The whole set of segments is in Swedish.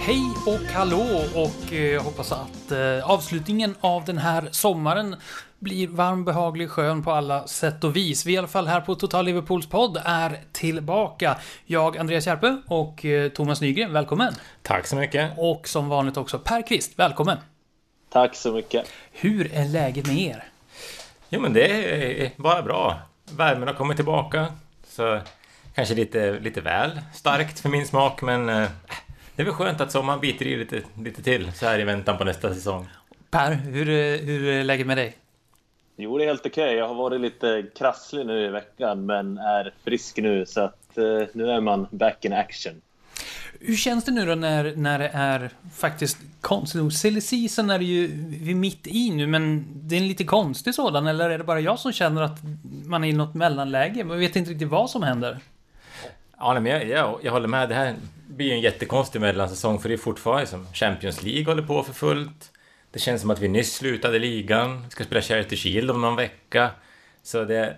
Hej och hallå och eh, jag hoppas att eh, avslutningen av den här sommaren blir varm, behaglig, skön på alla sätt och vis. Vi i alla fall här på Total Liverpools podd är tillbaka. Jag, Andreas Järpe och eh, Thomas Nygren, välkommen! Tack så mycket! Och som vanligt också Per Kvist, välkommen! Tack så mycket! Hur är läget med er? Jo men det är bara bra. Värmen har kommit tillbaka. Så kanske lite, lite väl starkt för min smak men eh, det är väl skönt att sommaren biter i lite, lite till så här i väntan på nästa säsong. Per, hur, hur är läget med dig? Jo, det är helt okej. Okay. Jag har varit lite krasslig nu i veckan, men är frisk nu, så att eh, nu är man back in action. Hur känns det nu då när, när det är faktiskt konstigt nog? Silly season är det ju vi mitt i nu, men det är en lite konstig sådan, eller är det bara jag som känner att man är i något mellanläge? Man vet inte riktigt vad som händer. Ja, men jag, jag, jag håller med. Det här blir ju en jättekonstig mellansäsong, för det är fortfarande som Champions League håller på för fullt. Det känns som att vi nyss slutade ligan, vi ska spela Charity Shield om någon vecka. Så det,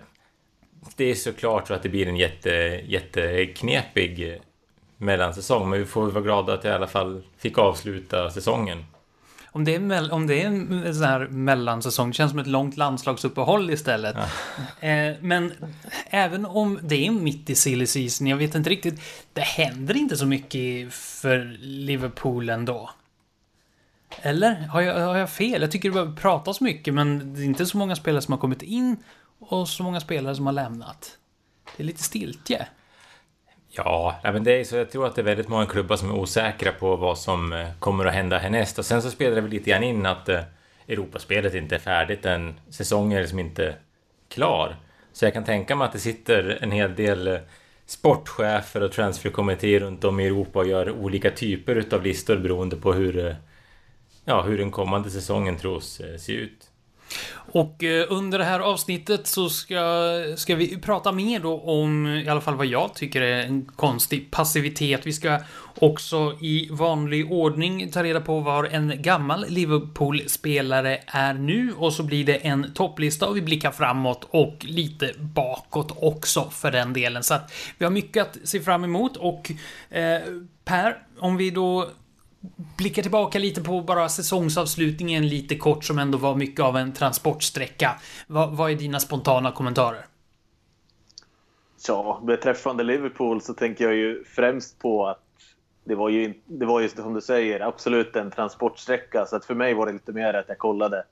det är såklart så att det blir en jätte, jätteknepig mellansäsong, men vi får vara glada att jag i alla fall fick avsluta säsongen. Om det, är om det är en sån här mellansäsong, det känns som ett långt landslagsuppehåll istället. Ja. Eh, men även om det är mitt i silly season, jag vet inte riktigt, det händer inte så mycket för Liverpool ändå. Eller? Har jag, har jag fel? Jag tycker det pratas mycket, men det är inte så många spelare som har kommit in och så många spelare som har lämnat. Det är lite stiltje. Ja, men det är så jag tror att det är väldigt många klubbar som är osäkra på vad som eh, kommer att hända härnäst. Och sen så spelar det väl lite grann in att eh, Europaspelet inte är färdigt än. Säsongen är liksom inte klar. Så jag kan tänka mig att det sitter en hel del eh, sportchefer och transferkommittéer runt om i Europa och gör olika typer utav listor beroende på hur, ja, hur den kommande säsongen tros se ut. Och eh, under det här avsnittet så ska, ska vi prata mer då om i alla fall vad jag tycker är en konstig passivitet. Vi ska också i vanlig ordning ta reda på var en gammal Liverpool-spelare är nu och så blir det en topplista och vi blickar framåt och lite bakåt också för den delen. Så att vi har mycket att se fram emot och eh, Per, om vi då blickar tillbaka lite på bara säsongsavslutningen lite kort som ändå var mycket av en transportsträcka. Vad, vad är dina spontana kommentarer? Ja, beträffande Liverpool så tänker jag ju främst på att det var ju, det var ju som du säger, absolut en transportsträcka. Så att för mig var det lite mer att jag kollade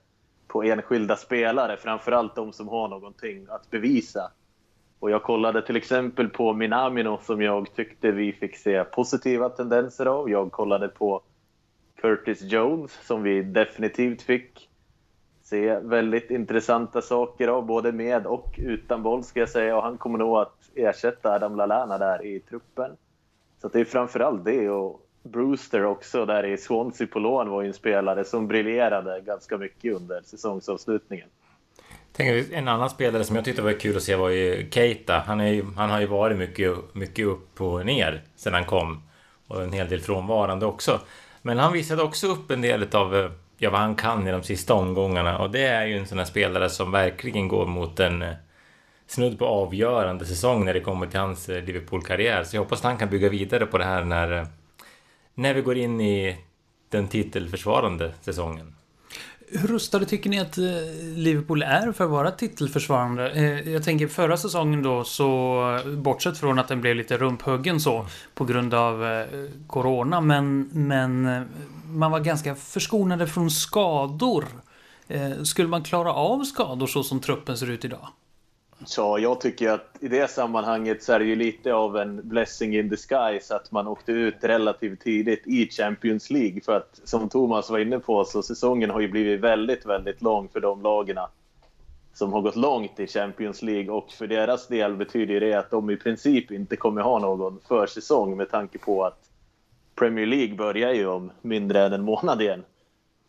på enskilda spelare, framförallt de som har någonting att bevisa. Och jag kollade till exempel på Minamino som jag tyckte vi fick se positiva tendenser av. Jag kollade på Curtis Jones som vi definitivt fick se väldigt intressanta saker av, både med och utan boll ska jag säga. Och han kommer nog att ersätta Adam Lallana där i truppen. Så det är framförallt det och Brewster också där i Swansea på lån var ju en spelare som briljerade ganska mycket under säsongsavslutningen. Tänk, en annan spelare som jag tyckte var kul att se var ju Keita. Han, är ju, han har ju varit mycket, mycket upp och ner sedan han kom. Och en hel del frånvarande också. Men han visade också upp en del av eh, ja, vad han kan i de sista omgångarna. Och det är ju en sån här spelare som verkligen går mot en eh, snudd på avgörande säsong när det kommer till hans eh, Liverpool-karriär. Så jag hoppas att han kan bygga vidare på det här när, när vi går in i den titelförsvarande säsongen. Hur rustade tycker ni att eh, Liverpool är för att vara titelförsvarande? Eh, jag tänker förra säsongen då så, bortsett från att den blev lite rumphuggen så på grund av eh, Corona, men, men man var ganska förskonade från skador. Skulle man klara av skador så som truppen ser ut idag? Ja, jag tycker att i det sammanhanget så är det ju lite av en blessing in disguise att man åkte ut relativt tidigt i Champions League. För att som Thomas var inne på så säsongen har ju blivit väldigt, väldigt lång för de lagen som har gått långt i Champions League och för deras del betyder det att de i princip inte kommer ha någon försäsong med tanke på att Premier League börjar ju om mindre än en månad igen.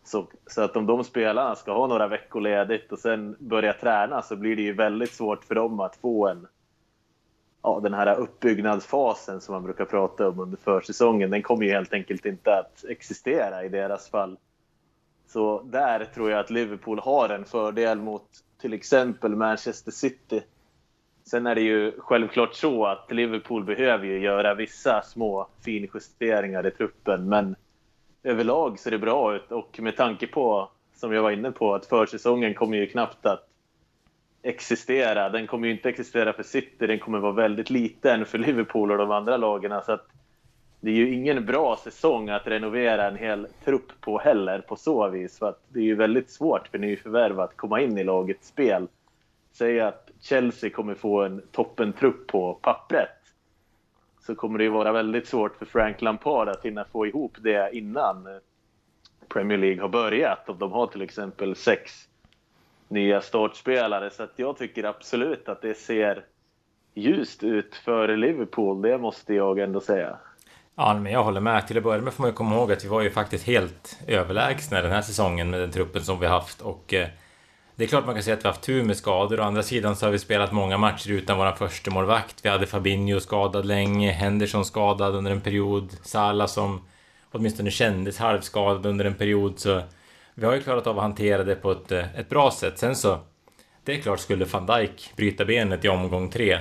Så, så att om de spelarna ska ha några veckor ledigt och sen börja träna så blir det ju väldigt svårt för dem att få en ja, den här uppbyggnadsfasen som man brukar prata om under försäsongen. Den kommer ju helt enkelt inte att existera i deras fall. Så där tror jag att Liverpool har en fördel mot till exempel Manchester City. Sen är det ju självklart så att Liverpool behöver ju göra vissa små finjusteringar i truppen, men överlag ser det bra ut och med tanke på, som jag var inne på, att försäsongen kommer ju knappt att existera. Den kommer ju inte existera för City, den kommer vara väldigt liten för Liverpool och de andra lagen. Så att det är ju ingen bra säsong att renovera en hel trupp på heller på så vis. För att det är ju väldigt svårt för nyförvärv att komma in i lagets spel. Säg att Chelsea kommer få en toppentrupp på pappret. Så kommer det ju vara väldigt svårt för Frank Lampard att hinna få ihop det innan Premier League har börjat. Om de har till exempel sex nya startspelare. Så att jag tycker absolut att det ser ljust ut för Liverpool. Det måste jag ändå säga. Ja, men jag håller med. Till att börja med får man ju komma ihåg att vi var ju faktiskt helt överlägsna den här säsongen med den truppen som vi haft. Och eh, det är klart man kan säga att vi har haft tur med skador. Å andra sidan så har vi spelat många matcher utan vår första målvakt. Vi hade Fabinho skadad länge, Henderson skadad under en period, Salah som åtminstone kändes halvskadad under en period. Så vi har ju klarat av att hantera det på ett, eh, ett bra sätt. Sen så, det är klart skulle van Dijk bryta benet i omgång tre,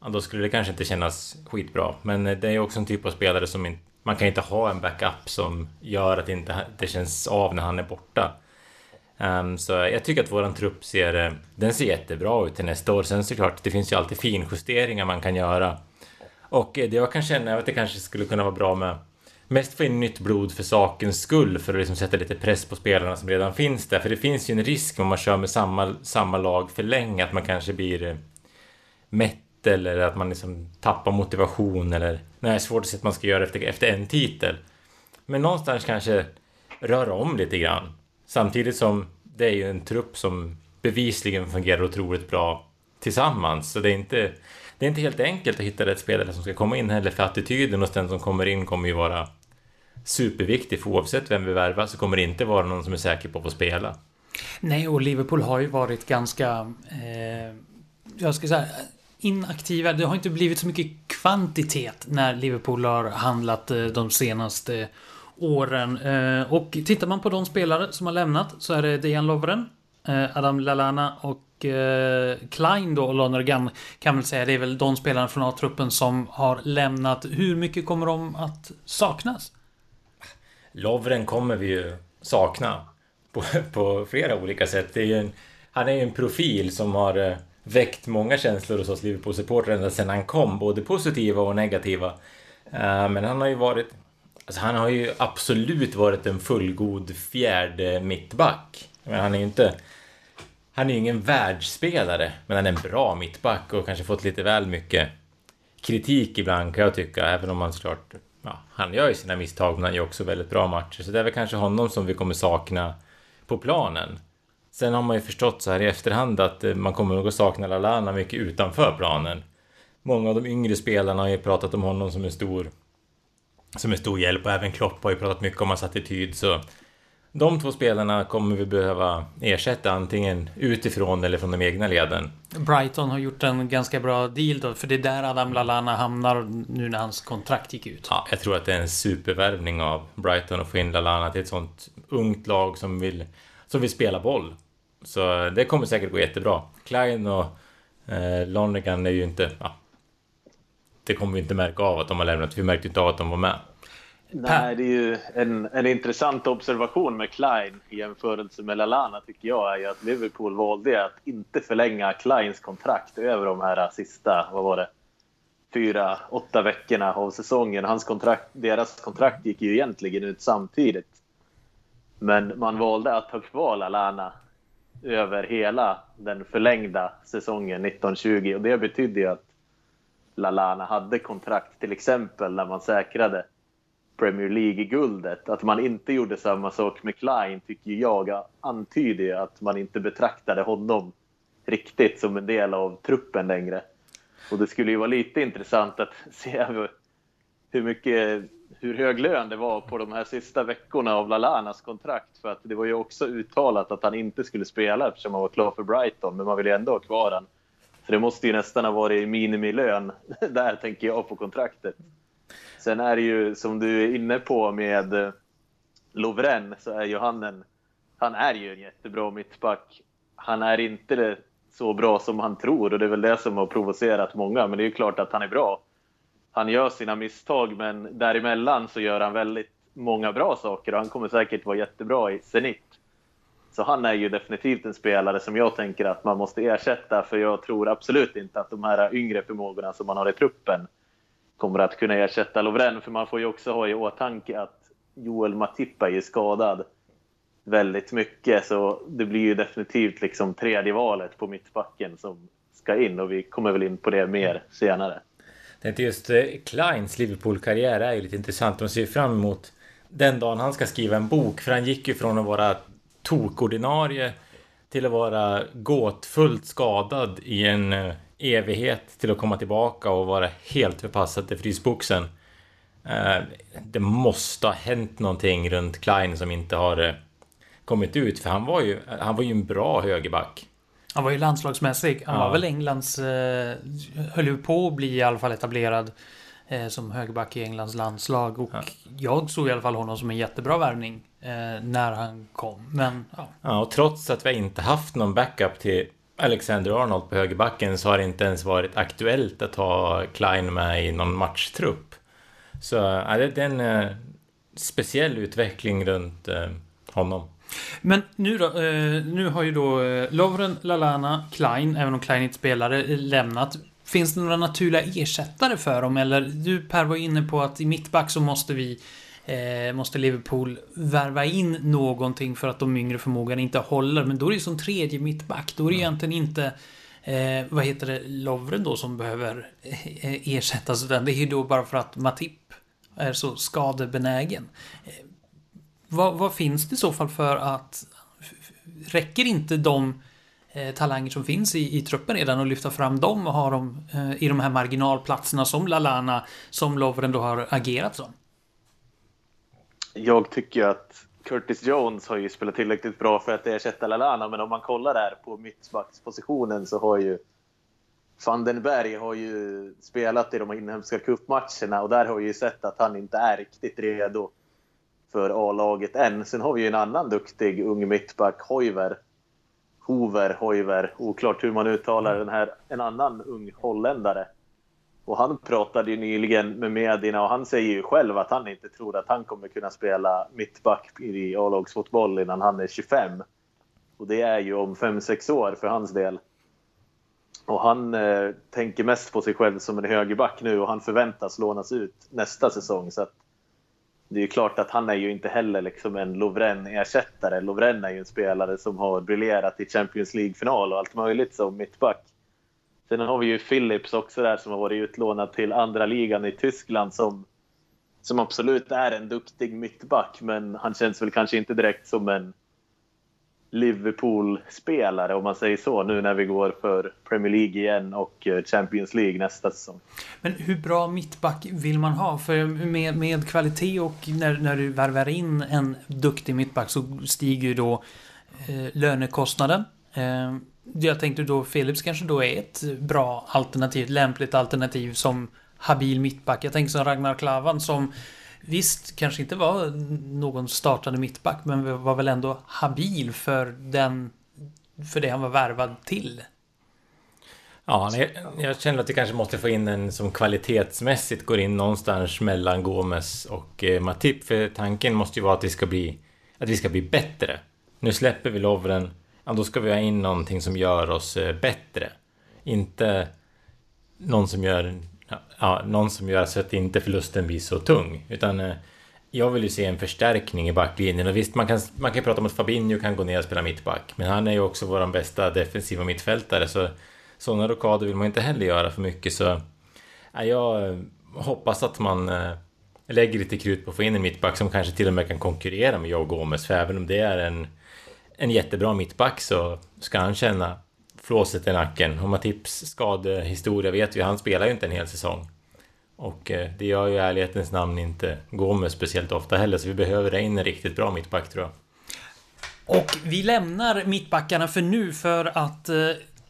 ja, då skulle det kanske inte kännas skitbra. Men eh, det är också en typ av spelare som inte, man kan inte ha en backup som gör att det inte det känns av när han är borta. Um, så jag tycker att våran trupp ser, eh, den ser jättebra ut till nästa år. Sen såklart, det finns ju alltid finjusteringar man kan göra. Och eh, det jag kan känna är att det kanske skulle kunna vara bra med mest få in nytt blod för sakens skull för att liksom sätta lite press på spelarna som redan finns där. För det finns ju en risk om man kör med samma, samma lag för länge att man kanske blir eh, mätt eller att man liksom tappar motivation eller... Nej, det är svårt att se att man ska göra efter, efter en titel. Men någonstans kanske röra om lite grann. Samtidigt som det är ju en trupp som bevisligen fungerar otroligt bra tillsammans. Så det är inte, det är inte helt enkelt att hitta rätt spelare som ska komma in heller för attityden hos den som kommer in kommer ju vara superviktig för oavsett vem vi värvar så kommer det inte vara någon som är säker på att få spela. Nej, och Liverpool har ju varit ganska... Eh, jag ska säga inaktiva. Det har inte blivit så mycket kvantitet när Liverpool har handlat eh, de senaste åren. Eh, och tittar man på de spelare som har lämnat så är det Dejan Lovren, eh, Adam Lalana och eh, Klein då och Lonergan kan väl säga det är väl de spelarna från A-truppen som har lämnat. Hur mycket kommer de att saknas? Lovren kommer vi ju sakna på, på flera olika sätt. Är en, han är ju en profil som har väckt många känslor hos oss Liverpool-supportrar ända sedan han kom, både positiva och negativa. Men han har ju varit Alltså han har ju absolut varit en fullgod fjärde mittback. Men han är ju inte... Han är ju ingen världsspelare, men han är en bra mittback och kanske fått lite väl mycket kritik ibland kan jag tycka, även om han såklart... Ja, han gör ju sina misstag, men han gör också väldigt bra matcher. Så det är väl kanske honom som vi kommer sakna på planen. Sen har man ju förstått så här i efterhand att eh, man kommer nog att sakna Lalana mycket utanför planen. Många av de yngre spelarna har ju pratat om honom som en stor som är stor hjälp och även Klopp har ju pratat mycket om hans attityd så de två spelarna kommer vi behöva ersätta antingen utifrån eller från de egna leden. Brighton har gjort en ganska bra deal då, för det är där Adam Lallana hamnar nu när hans kontrakt gick ut. Ja, jag tror att det är en supervärvning av Brighton att få in Lallana till ett sånt ungt lag som vill, som vill spela boll. Så det kommer säkert gå jättebra. Klein och eh, Lonergan är ju inte... Ja, det kommer vi inte märka av att de har lämnat. Vi märkte inte av att de var med. Nej, det är ju en, en intressant observation med Klein i jämförelse med Lalana tycker jag är ju att Liverpool valde att inte förlänga Kleins kontrakt över de här sista, vad var det, fyra, åtta veckorna av säsongen. Hans kontrakt, deras kontrakt gick ju egentligen ut samtidigt. Men man valde att ha kvar Lalana över hela den förlängda säsongen 1920 och det betydde ju att Lalana hade kontrakt, till exempel när man säkrade Premier League-guldet. Att man inte gjorde samma sak med Klein tycker jag antyder att man inte betraktade honom riktigt som en del av truppen längre. Och det skulle ju vara lite intressant att se hur mycket hur hög lön det var på de här sista veckorna av Lalanas kontrakt. För att det var ju också uttalat att han inte skulle spela eftersom han var klar för Brighton, men man ville ändå ha kvar honom. För det måste ju nästan ha varit minimilön där, tänker jag, på kontraktet. Sen är det ju, som du är inne på med Lovren, så är ju han en han är ju en jättebra mittback. Han är inte så bra som han tror och det är väl det som har provocerat många. Men det är ju klart att han är bra. Han gör sina misstag, men däremellan så gör han väldigt många bra saker och han kommer säkert vara jättebra i Zenit. Så han är ju definitivt en spelare som jag tänker att man måste ersätta för jag tror absolut inte att de här yngre förmågorna som man har i truppen kommer att kunna ersätta Lovren. För man får ju också ha i åtanke att Joel Matippa är skadad väldigt mycket så det blir ju definitivt liksom tredje valet på mittbacken som ska in och vi kommer väl in på det mer senare. Det är just eh, Kleins Liverpool-karriär är ju lite intressant. de ser fram emot den dagen han ska skriva en bok. För han gick ju från att vara tokordinarie till att vara gåtfullt skadad i en eh, evighet till att komma tillbaka och vara helt förpassad till frysboxen. Eh, det måste ha hänt någonting runt Klein som inte har kommit ut. För han var ju, han var ju en bra högerback. Han var ju landslagsmässig. Han ja. var väl Englands... Eh, höll ju på att bli i alla fall etablerad eh, som högerback i Englands landslag. Och ja. jag såg i alla fall honom som en jättebra värvning eh, när han kom. Men ja. ja. Och trots att vi inte haft någon backup till Alexander Arnold på högerbacken så har det inte ens varit aktuellt att ha Klein med i någon matchtrupp. Så ja, det är en eh, speciell utveckling runt eh, honom. Men nu då, eh, nu har ju då eh, Lovren, Lalana, Klein, även om Klein inte spelare, eh, lämnat. Finns det några naturliga ersättare för dem? Eller du Per var inne på att i mittback så måste vi måste Liverpool värva in någonting för att de yngre förmågorna inte håller. Men då är det ju som tredje mittback. Då är det mm. egentligen inte eh, vad heter det, Lovren då som behöver ersättas. Utan det är ju då bara för att Matip är så skadebenägen. Vad, vad, finns det i så fall för att... Räcker inte de eh, talanger som finns i, i truppen redan och lyfta fram dem och ha dem eh, i de här marginalplatserna som Lalana, som Lovren då har agerat som? Jag tycker att Curtis Jones har ju spelat tillräckligt bra för att ersätta Lalana, men om man kollar där på mittbackspositionen så har ju van den Berg har ju spelat i de inhemska cupmatcherna och där har vi ju sett att han inte är riktigt redo för A-laget än. Sen har vi ju en annan duktig ung mittback, Hoiver. Hover, Hoiver, oklart hur man uttalar den här. En annan ung holländare. Och han pratade ju nyligen med medierna och han säger ju själv att han inte tror att han kommer kunna spela mittback i A-lagsfotboll innan han är 25. Och det är ju om 5-6 år för hans del. Och han eh, tänker mest på sig själv som en högerback nu och han förväntas lånas ut nästa säsong. Så att det är ju klart att han är ju inte heller liksom en Lovren-ersättare. Lovren är ju en spelare som har briljerat i Champions League-final och allt möjligt som mittback. Sen har vi ju Philips också där som har varit utlånad till andra ligan i Tyskland som, som absolut är en duktig mittback men han känns väl kanske inte direkt som en Liverpool-spelare om man säger så nu när vi går för Premier League igen och eh, Champions League nästa säsong. Men hur bra mittback vill man ha? För med, med kvalitet och när, när du värvar in en duktig mittback så stiger ju då eh, lönekostnaden. Eh, jag tänkte då Philips kanske då är ett bra alternativ, ett lämpligt alternativ som habil mittback. Jag tänker som Ragnar Klavan som Visst, kanske inte var någon startande mittback, men var väl ändå habil för den... För det han var värvad till. Ja, jag känner att vi kanske måste få in en som kvalitetsmässigt går in någonstans mellan Gomes och eh, Matip. För tanken måste ju vara att vi ska bli, att vi ska bli bättre. Nu släpper vi Lovren. Ja, då ska vi ha in någonting som gör oss eh, bättre. Inte någon som gör ja, någon som gör så att inte förlusten blir så tung. Utan eh, jag vill ju se en förstärkning i backlinjen. Och visst, man kan, man kan prata om att Fabinho kan gå ner och spela mittback. Men han är ju också vår bästa defensiva mittfältare. Så sådana rockader vill man inte heller göra för mycket. Så ja, jag hoppas att man lägger lite krut på att få in en mittback som kanske till och med kan konkurrera med Joe Gomez. För även om det är en, en jättebra mittback så ska han känna flåset i nacken. Och Matips skadehistoria vet vi, han spelar ju inte en hel säsong. Och eh, det gör ju i ärlighetens namn inte Gomes speciellt ofta heller, så vi behöver in en riktigt bra mittback tror jag. Och vi lämnar mittbackarna för nu för att eh,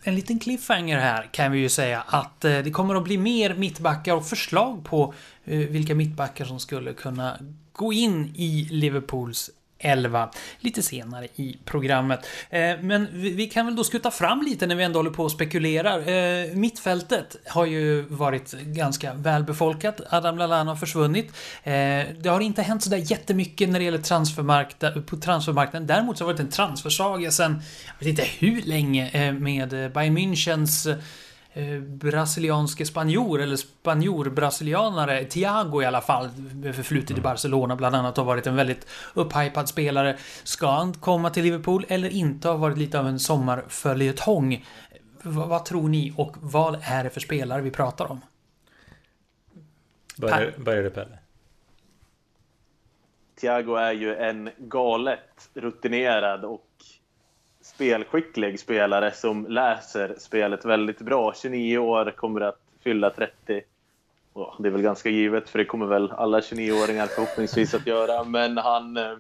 en liten cliffhanger här kan vi ju säga att eh, det kommer att bli mer mittbackar och förslag på vilka mittbackar som skulle kunna gå in i Liverpools 11 lite senare i programmet. Eh, men vi kan väl då skutta fram lite när vi ändå håller på och spekulerar. Eh, mittfältet har ju varit ganska välbefolkat. Adam Lallana har försvunnit. Eh, det har inte hänt sådär jättemycket när det gäller transfermarknaden, på transfermarknaden. Däremot så har det varit en transfersaga sen, jag vet inte hur länge, eh, med Bayern Münchens Eh, brasilianske spanjor, eller spanjor-brasilianare, Thiago i alla fall, förflutet mm. i Barcelona bland annat, har varit en väldigt upphypad spelare. Ska han komma till Liverpool eller inte har varit lite av en sommarföljetong? Vad, vad tror ni och vad är det för spelare vi pratar om? Börjar, börjar du Pelle? Thiago är ju en galet rutinerad och spelskicklig spelare som läser spelet väldigt bra. 29 år, kommer att fylla 30. Det är väl ganska givet, för det kommer väl alla 29-åringar förhoppningsvis att göra. Men han, eh,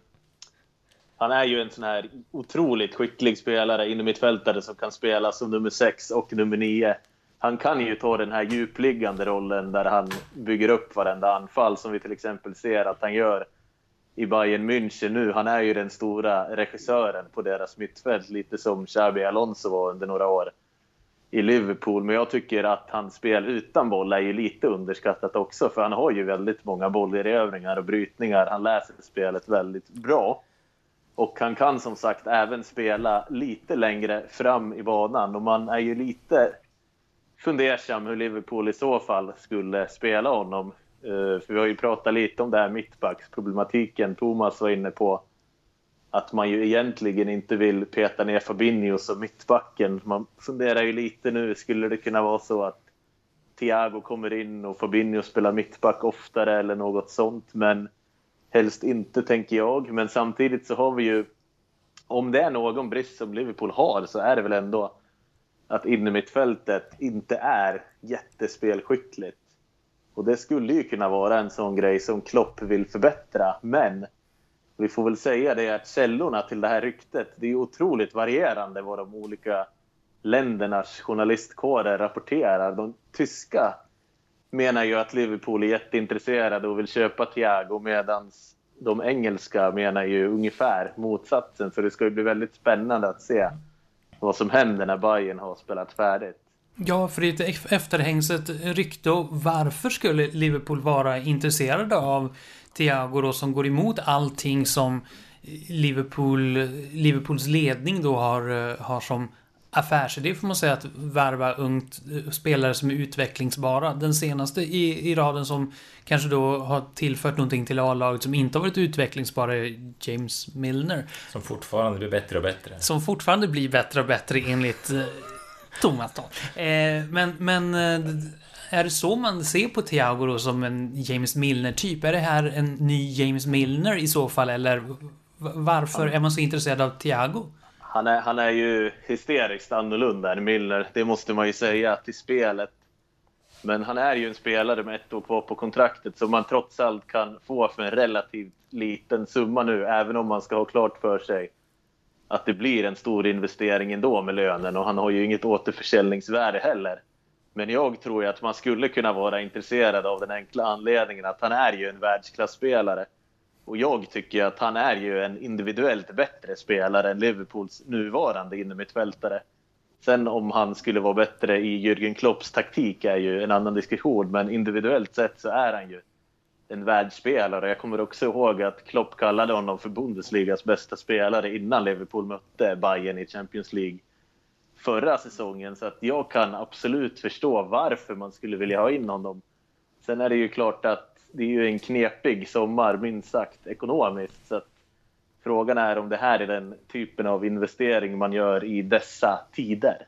han är ju en sån här otroligt skicklig spelare inom mittfältare som kan spela som nummer 6 och nummer 9. Han kan ju ta den här djupliggande rollen där han bygger upp varenda anfall som vi till exempel ser att han gör i Bayern München nu. Han är ju den stora regissören på deras mittfält, lite som Xabi Alonso var under några år i Liverpool. Men jag tycker att hans spel utan boll är ju lite underskattat också, för han har ju väldigt många bollerövringar och brytningar. Han läser spelet väldigt bra. Och han kan som sagt även spela lite längre fram i banan och man är ju lite fundersam hur Liverpool i så fall skulle spela honom. Eh, för vi har ju pratat lite om det här mittbacksproblematiken. Thomas var inne på att man ju egentligen inte vill peta ner Fabinho som mittbacken. Man funderar ju lite nu, skulle det kunna vara så att Thiago kommer in och Fabinho spelar mittback oftare eller något sånt. Men helst inte, tänker jag. Men samtidigt så har vi ju, om det är någon brist som Liverpool har så är det väl ändå att innermittfältet inte är jättespelskickligt. Och det skulle ju kunna vara en sån grej som Klopp vill förbättra. Men vi får väl säga det att källorna till det här ryktet, det är otroligt varierande vad de olika ländernas journalistkårer rapporterar. De tyska menar ju att Liverpool är jätteintresserade och vill köpa Thiago medan de engelska menar ju ungefär motsatsen. Så det ska ju bli väldigt spännande att se vad som händer när Bayern har spelat färdigt. Ja, för det är ett efterhängset rykte och varför skulle Liverpool vara intresserade av Thiago då som går emot allting som Liverpool, Liverpools ledning då har, har som affärsidé får man säga att värva ungt spelare som är utvecklingsbara. Den senaste i, i raden som kanske då har tillfört någonting till A-laget som inte har varit utvecklingsbara är James Milner. Som fortfarande blir bättre och bättre. Som fortfarande blir bättre och bättre enligt Thomas då. Eh, men, men eh, är det så man ser på Thiago då som en James Milner-typ? Är det här en ny James Milner i så fall, eller varför är man så intresserad av Thiago? Han är, han är ju hysteriskt annorlunda än Milner, det måste man ju säga till spelet. Men han är ju en spelare med ett år kvar på kontraktet som man trots allt kan få för en relativt liten summa nu, även om man ska ha klart för sig att det blir en stor investering ändå med lönen och han har ju inget återförsäljningsvärde heller. Men jag tror ju att man skulle kunna vara intresserad av den enkla anledningen att han är ju en världsklasspelare. Och jag tycker att han är ju en individuellt bättre spelare än Liverpools nuvarande innermittfältare. Sen om han skulle vara bättre i Jürgen Klopps taktik är ju en annan diskussion, men individuellt sett så är han ju en världsspelare. Jag kommer också ihåg att Klopp kallade honom för Bundesligas bästa spelare innan Liverpool mötte Bayern i Champions League förra säsongen. Så att jag kan absolut förstå varför man skulle vilja ha in honom. Sen är det ju klart att det är ju en knepig sommar, minst sagt, ekonomiskt. Så att frågan är om det här är den typen av investering man gör i dessa tider.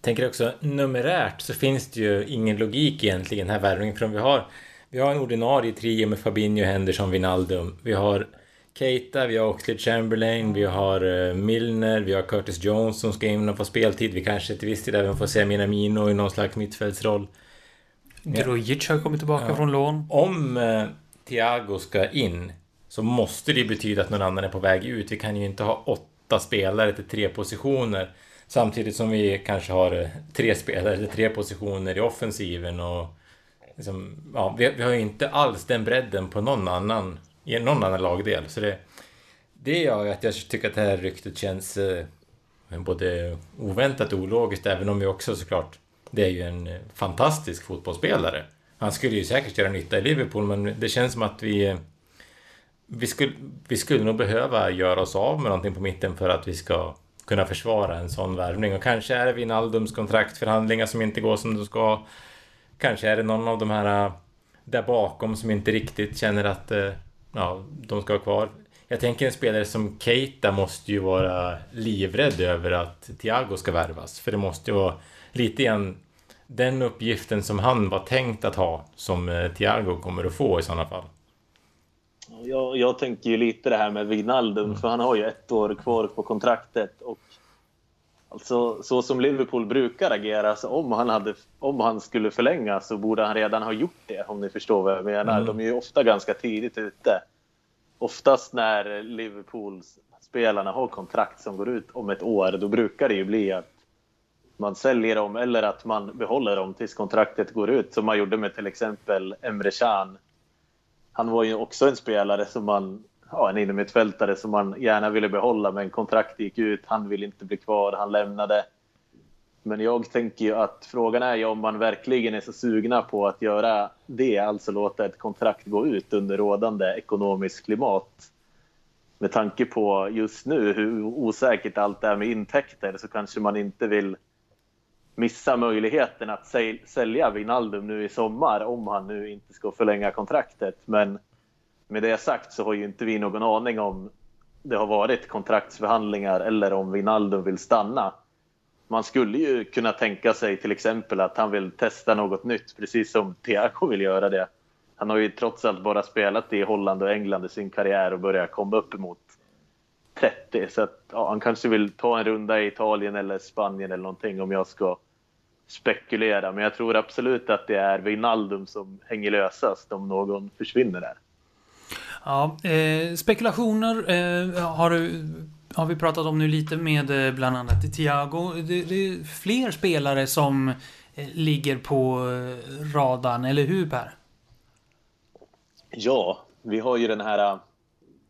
Tänker också numerärt så finns det ju ingen logik egentligen i den här värvningen. För om vi har vi har en ordinarie trio med Fabinho, Henderson, Wijnaldum. Vi har Keita, vi har Oxlade Chamberlain, vi har uh, Milner, vi har Curtis Jones som ska in och få speltid. Vi kanske till viss del även får se Minamino i någon slags mittfältsroll. Grujic har kommit tillbaka ja. från lån. Om uh, Thiago ska in så måste det betyda att någon annan är på väg ut. Vi kan ju inte ha åtta spelare till tre positioner. Samtidigt som vi kanske har uh, tre spelare till tre positioner i offensiven och liksom, ja, vi, vi, har ju inte alls den bredden på någon annan, i någon annan lagdel. Så det, det gör ju att jag tycker att det här ryktet känns eh, både oväntat och ologiskt, även om vi också såklart... Det är ju en eh, fantastisk fotbollsspelare. Han skulle ju säkert göra nytta i Liverpool, men det känns som att vi... Eh, vi skulle, vi skulle nog behöva göra oss av med någonting på mitten för att vi ska kunna försvara en sån värvning. Och kanske är det Wijnaldums kontraktförhandlingar som inte går som de ska. Kanske är det någon av de här äh, där bakom som inte riktigt känner att äh, ja, de ska vara kvar. Jag tänker en spelare som Keita måste ju vara livrädd över att Thiago ska värvas. För det måste ju vara lite grann den uppgiften som han var tänkt att ha som äh, Thiago kommer att få i sådana fall. Jag, jag tänker ju lite det här med Wijnaldum, mm. för han har ju ett år kvar på kontraktet. Och alltså, så som Liverpool brukar agera, så om han, hade, om han skulle förlänga så borde han redan ha gjort det, om ni förstår vad jag menar. Mm. De är ju ofta ganska tidigt ute. Oftast när Liverpools spelarna har kontrakt som går ut om ett år, då brukar det ju bli att man säljer dem eller att man behåller dem tills kontraktet går ut, som man gjorde med till exempel Emre Can han var ju också en spelare som man, ja, en innermittfältare som man gärna ville behålla, men kontraktet gick ut. Han ville inte bli kvar, han lämnade. Men jag tänker ju att frågan är ju om man verkligen är så sugna på att göra det, alltså låta ett kontrakt gå ut under rådande ekonomiskt klimat. Med tanke på just nu hur osäkert allt är med intäkter så kanske man inte vill missa möjligheten att sälja Wijnaldum nu i sommar om han nu inte ska förlänga kontraktet. Men med det sagt så har ju inte vi någon aning om det har varit kontraktsförhandlingar eller om Wijnaldum vill stanna. Man skulle ju kunna tänka sig till exempel att han vill testa något nytt, precis som Thiago vill göra det. Han har ju trots allt bara spelat i Holland och England i sin karriär och börjar komma upp emot 30. Så att, ja, han kanske vill ta en runda i Italien eller Spanien eller någonting om jag ska spekulera. Men jag tror absolut att det är Wijnaldum som hänger lösast om någon försvinner där. Ja, eh, spekulationer eh, har, har vi pratat om nu lite med eh, bland annat Thiago. Det, det, är fler spelare som eh, ligger på eh, radarn, eller hur Per? Ja, vi har ju den här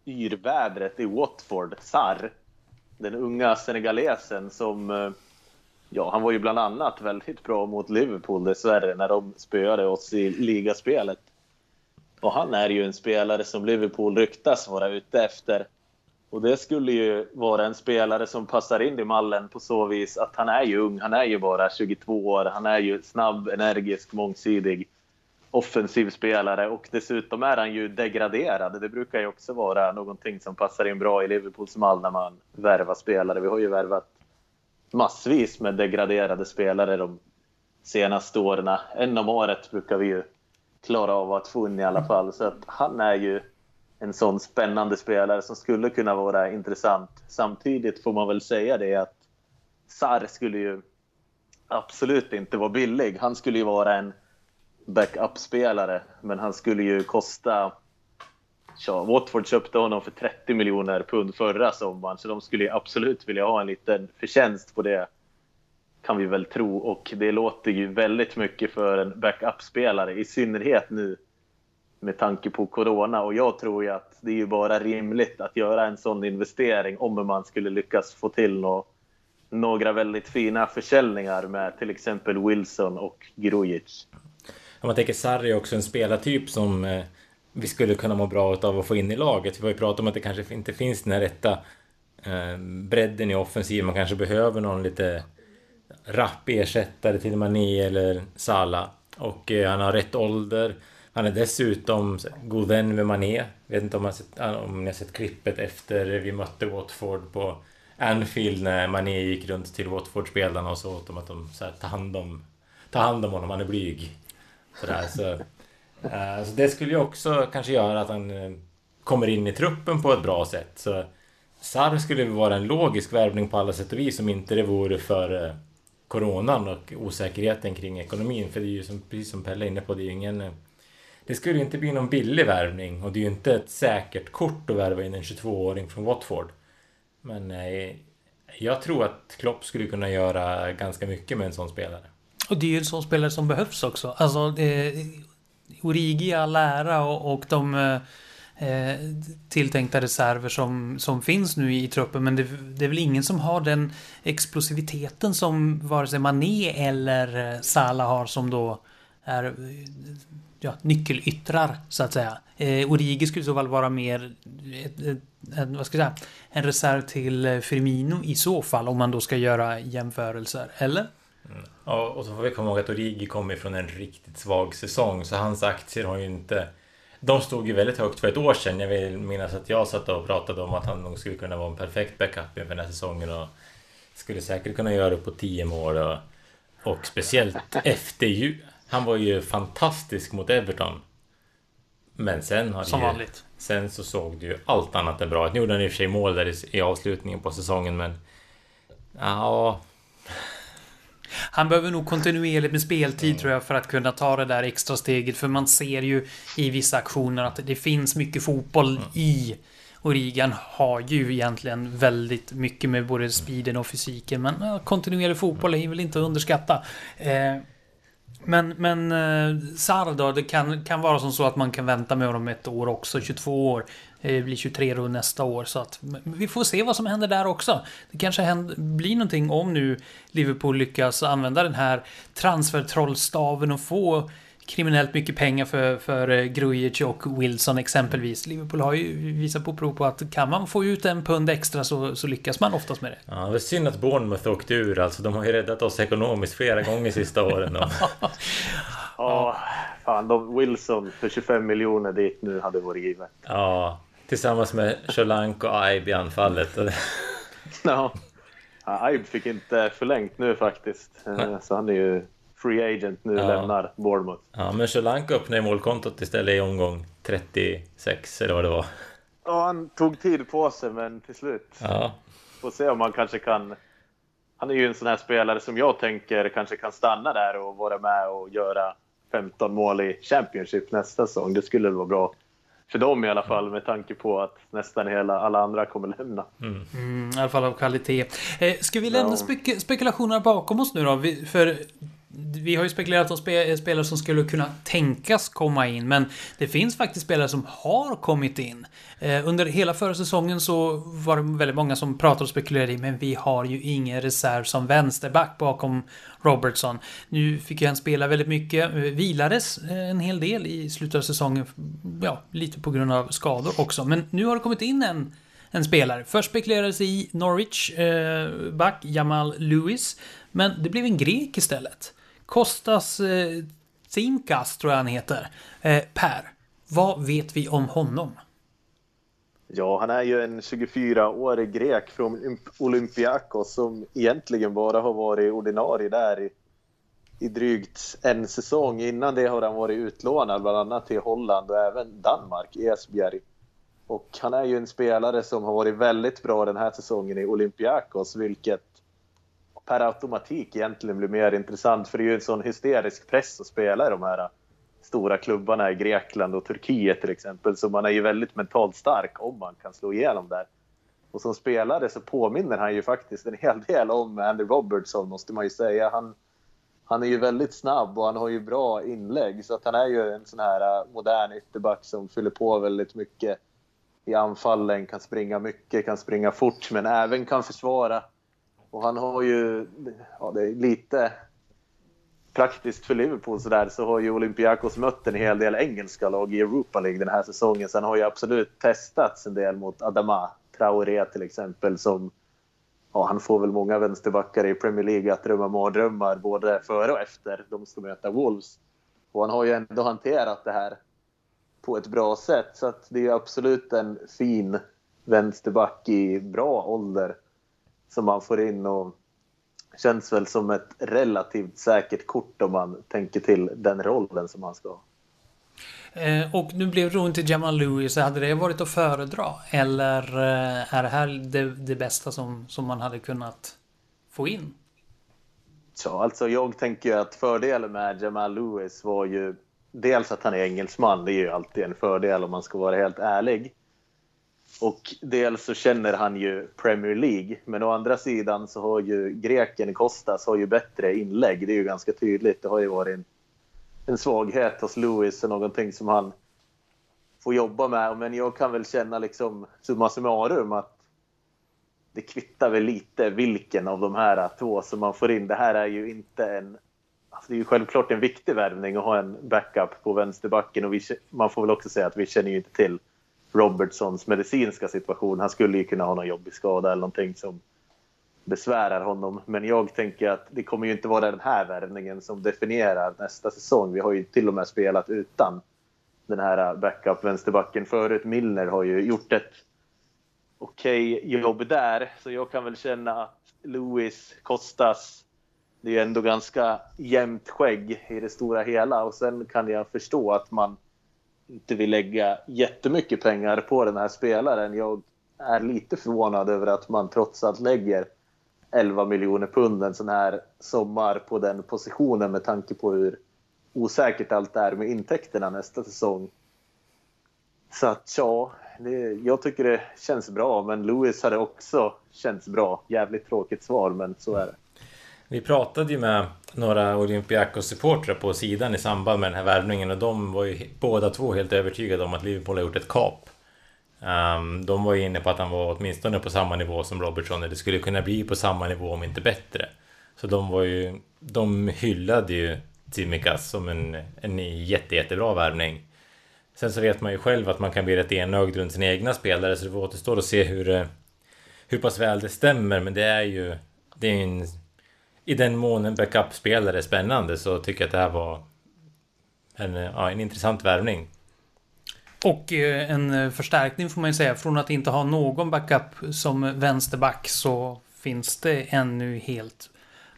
yrvädret i Watford, Sar. Den unga senegalesen som Ja, han var ju bland annat väldigt bra mot Liverpool dessvärre när de spöade oss i ligaspelet. Och han är ju en spelare som Liverpool ryktas vara ute efter. Och det skulle ju vara en spelare som passar in i mallen på så vis att han är ju ung, han är ju bara 22 år, han är ju snabb, energisk, mångsidig, offensiv spelare och dessutom är han ju degraderad. Det brukar ju också vara någonting som passar in bra i Liverpools mall när man värvar spelare. Vi har ju värvat massvis med degraderade spelare de senaste åren. En om året brukar vi ju klara av att få in i alla fall. Så att han är ju en sån spännande spelare som skulle kunna vara intressant. Samtidigt får man väl säga det att Sar skulle ju absolut inte vara billig. Han skulle ju vara en backup-spelare, men han skulle ju kosta Ja, Watford köpte honom för 30 miljoner pund förra sommaren, så de skulle ju absolut vilja ha en liten förtjänst på det. Kan vi väl tro. Och det låter ju väldigt mycket för en backup-spelare, i synnerhet nu med tanke på Corona. Och jag tror ju att det är ju bara rimligt att göra en sån investering om man skulle lyckas få till nå några väldigt fina försäljningar med till exempel Wilson och Grujic. Om man tänker Sarri är också en spelartyp som eh, vi skulle kunna må bra av att få in i laget. Vi har ju pratat om att det kanske inte finns den här rätta eh, bredden i offensiven. Man kanske behöver någon lite rapp ersättare till Mané eller Sala. Och eh, han har rätt ålder. Han är dessutom god vän med Mané. Vet inte om, man sett, ah, om ni har sett klippet efter vi mötte Watford på Anfield när Mané gick runt till Watford-spelarna och sa åt dem att de så här, ta, hand om, ta hand om honom, han är blyg. Sådär, så eh, så det skulle ju också kanske göra att han eh, kommer in i truppen på ett bra sätt. Så Sarr skulle vara en logisk värvning på alla sätt och vis om inte det vore för eh, coronan och osäkerheten kring ekonomin. För det är ju som, precis som Pelle är inne på, det är ju ingen... Det skulle ju inte bli någon billig värvning och det är ju inte ett säkert kort att värva in en 22-åring från Watford. Men eh, jag tror att Klopp skulle kunna göra ganska mycket med en sån spelare. Och det är ju en sån spelare som behövs också. Alltså, det, Origi i all ära och, och de eh, eh, tilltänkta reserver som, som finns nu i truppen. Men det, det, är väl ingen som har den explosiviteten som vare sig Mané eller eh, Salah har som då är eh, ja, nyckelyttrar så att säga. Eh, Origi skulle i så fall vara mer ett, ett, en, vad ska jag säga, en reserv till eh, Firmino i så fall om man då ska göra jämförelser, eller? Mm. Ja, och så får vi komma ihåg att Origi kommer från en riktigt svag säsong så hans aktier har ju inte de stod ju väldigt högt för ett år sedan. Jag vill minnas att jag satt och pratade om att han nog skulle kunna vara en perfekt backup inför den här säsongen och skulle säkert kunna göra upp på 10 mål och, och speciellt efter ju. Han var ju fantastisk mot Everton. Men sen har Som ju, vanligt. Sen så såg det ju allt annat än bra ut. Nu gjorde han i och för sig mål där i, i avslutningen på säsongen men... Ja... Han behöver nog kontinuerligt med speltid tror jag för att kunna ta det där extra steget. För man ser ju i vissa aktioner att det finns mycket fotboll mm. i Origan har ju egentligen väldigt mycket med både speeden och fysiken. Men kontinuerlig fotboll är väl inte att underskatta. Eh, men, men eh, Sarr då, det kan, kan vara som så att man kan vänta med honom ett år också, 22 år. Eh, det blir 23 då nästa år. Så att vi får se vad som händer där också. Det kanske händer, blir någonting om nu Liverpool lyckas använda den här transfertrollstaven och få kriminellt mycket pengar för, för eh, Grujic och Wilson exempelvis. Liverpool har ju visat på prov på att kan man få ut en pund extra så, så lyckas man oftast med det. Ja, det är synd att Bournemouth åkte ur alltså. De har ju räddat oss ekonomiskt flera gånger sista åren. ja, fan. De Wilson för 25 miljoner dit nu hade varit givet. Ja, tillsammans med Solanke och Aib i anfallet. ja. Aib fick inte förlängt nu faktiskt. Eh, så han är ju free agent nu ja. lämnar Bournemouth. Ja, men Solanke öppnade målkontot istället i omgång 36 eller vad det var. Ja, han tog tid på sig men till slut. Ja. Får se om han kanske kan... Han är ju en sån här spelare som jag tänker kanske kan stanna där och vara med och göra 15 mål i Championship nästa säsong. Det skulle vara bra för dem i alla fall med tanke på att nästan hela alla andra kommer lämna. Mm. Mm, I alla fall av kvalitet. Eh, ska vi lämna ja. spek spekulationerna bakom oss nu då? Vi, för vi har ju spekulerat om spe spelare som skulle kunna tänkas komma in, men det finns faktiskt spelare som har kommit in. Eh, under hela förra säsongen så var det väldigt många som pratade och spekulerade i, men vi har ju ingen reserv som vänsterback bakom Robertson. Nu fick ju han spela väldigt mycket, eh, vilades eh, en hel del i slutet av säsongen, ja, lite på grund av skador också, men nu har det kommit in en en spelare. Först spekulerades i Norwich eh, back Jamal Lewis. Men det blev en grek istället. Kostas eh, Tsimkas tror jag han heter. Eh, per, vad vet vi om honom? Ja, han är ju en 24-årig grek från Olympiakos som egentligen bara har varit ordinarie där i, i drygt en säsong. Innan det har han varit utlånad bland annat till Holland och även Danmark, Esbjerg. Och han är ju en spelare som har varit väldigt bra den här säsongen i Olympiakos, vilket per automatik egentligen blir mer intressant. För det är ju en sån hysterisk press att spela i de här stora klubbarna i Grekland och Turkiet till exempel. Så man är ju väldigt mentalt stark om man kan slå igenom där. Och som spelare så påminner han ju faktiskt en hel del om Andy Robertson måste man ju säga. Han, han är ju väldigt snabb och han har ju bra inlägg. Så att han är ju en sån här äh, modern ytterback som fyller på väldigt mycket i anfallen, kan springa mycket, kan springa fort men även kan försvara och han har ju, ja det är lite praktiskt för Liverpool sådär, så har ju Olympiakos mött en hel del engelska lag i Europa League den här säsongen. Sen har ju absolut testats en del mot Adama Traoré till exempel som Ja, han får väl många vänsterbackar i Premier League att drömma mardrömmar både före och efter de ska möta Wolves. Och han har ju ändå hanterat det här på ett bra sätt så att det är absolut en fin vänsterback i bra ålder som man får in och känns väl som ett relativt säkert kort om man tänker till den rollen som han ska ha. Eh, och nu blev det inte Jamal Lewis. Hade det varit att föredra? Eller eh, är det här det, det, bästa som, som man hade kunnat få in? Ja, alltså jag tänker att fördelen med Jamal Lewis var ju dels att han är engelsman. Det är ju alltid en fördel om man ska vara helt ärlig. Och dels så känner han ju Premier League, men å andra sidan så har ju greken Kostas har ju bättre inlägg. Det är ju ganska tydligt. Det har ju varit en, en svaghet hos Lewis och någonting som han får jobba med. Men jag kan väl känna liksom summa summarum att det kvittar väl lite vilken av de här två som man får in. Det här är ju inte en... Alltså det är ju självklart en viktig värvning att ha en backup på vänsterbacken och vi, man får väl också säga att vi känner ju inte till Robertsons medicinska situation. Han skulle ju kunna ha någon jobbig skada eller någonting som besvärar honom. Men jag tänker att det kommer ju inte vara den här värvningen som definierar nästa säsong. Vi har ju till och med spelat utan den här backup vänsterbacken förut. Milner har ju gjort ett okej okay jobb där. Så jag kan väl känna att Lewis, Kostas, det är ju ändå ganska jämnt skägg i det stora hela. Och sen kan jag förstå att man inte vill lägga jättemycket pengar på den här spelaren. Jag är lite förvånad över att man trots allt lägger 11 miljoner pund en sån här sommar på den positionen med tanke på hur osäkert allt är med intäkterna nästa säsong. Så att ja, det, jag tycker det känns bra, men Lewis hade också känts bra. Jävligt tråkigt svar, men så är det. Vi pratade ju med några Olympiakos-supportrar på sidan i samband med den här värvningen och de var ju båda två helt övertygade om att Liverpool har gjort ett kap. Um, de var ju inne på att han var åtminstone på samma nivå som Robertson, eller det skulle kunna bli på samma nivå om inte bättre. Så de var ju... De hyllade ju Tsimikas som en, en jätte, jättebra värvning. Sen så vet man ju själv att man kan bli rätt enögd runt sina egna spelare så det återstår att se hur, hur pass väl det stämmer. Men det är ju... Det är en, i den mån en backup-spelare är spännande så tycker jag att det här var en, ja, en intressant värvning. Och eh, en förstärkning får man ju säga. Från att inte ha någon backup som vänsterback så finns det ännu helt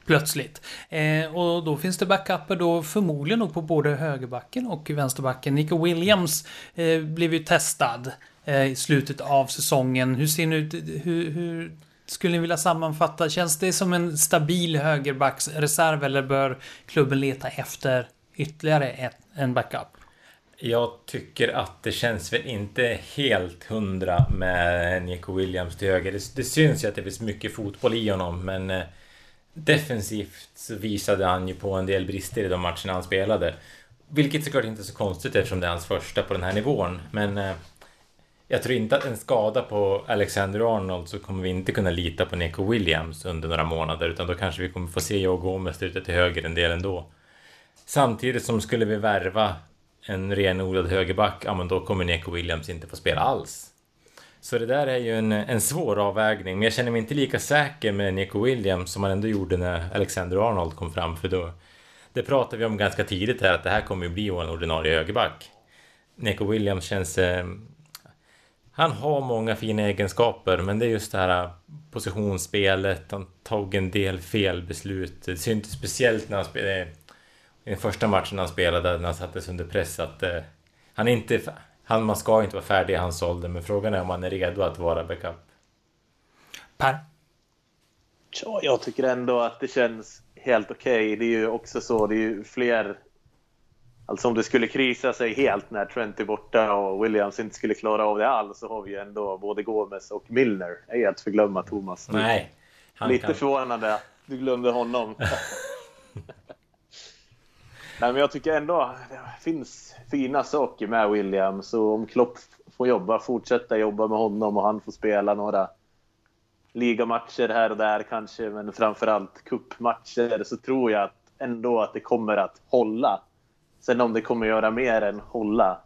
plötsligt. Eh, och då finns det backuper då förmodligen nog på både högerbacken och vänsterbacken. Nico Williams eh, blev ju testad eh, i slutet av säsongen. Hur ser ni ut? Hur, hur skulle ni vilja sammanfatta? Känns det som en stabil högerbacksreserv eller bör klubben leta efter ytterligare ett, en backup? Jag tycker att det känns väl inte helt hundra med Nico Williams till höger. Det, det syns ju att det finns mycket fotboll i honom, men eh, defensivt så visade han ju på en del brister i de matcherna han spelade. Vilket såklart inte är så konstigt eftersom det är hans första på den här nivån. Men eh, jag tror inte att en skada på Alexander Arnold så kommer vi inte kunna lita på Nico Williams under några månader. Utan då kanske vi kommer få se Joe Gomez ute till höger en del ändå. Samtidigt som skulle vi värva en renodlad högerback, ja men då kommer Nico Williams inte få spela alls. Så det där är ju en, en svår avvägning, men jag känner mig inte lika säker med Nico Williams som man ändå gjorde när Alexander Arnold kom fram, för då... Det pratade vi om ganska tidigt här, att det här kommer ju bli vår ordinarie högerback. Nico Williams känns... Eh, han har många fina egenskaper, men det är just det här positionsspelet, han tog en del felbeslut. Det syntes speciellt när han spelade... I den första matchen han spelade, när han sattes under press, att eh, han inte han, man ska inte vara färdig i hans ålder, men frågan är om han är redo att vara backup. Per? Ja, jag tycker ändå att det känns helt okej. Okay. Det är ju också så, det är ju fler... Alltså om det skulle krisa sig helt när Trent är borta och Williams inte skulle klara av det alls så har vi ju ändå både Gomes och Milner. Ej att förglömma Thomas. Nej. Lite kan... förvånande att du glömde honom. Nej, men jag tycker ändå det finns fina saker med William. Så om Klopp får jobba, fortsätta jobba med honom och han får spela några ligamatcher här och där kanske, men framförallt kuppmatcher så tror jag att ändå att det kommer att hålla. Sen om det kommer göra mer än hålla,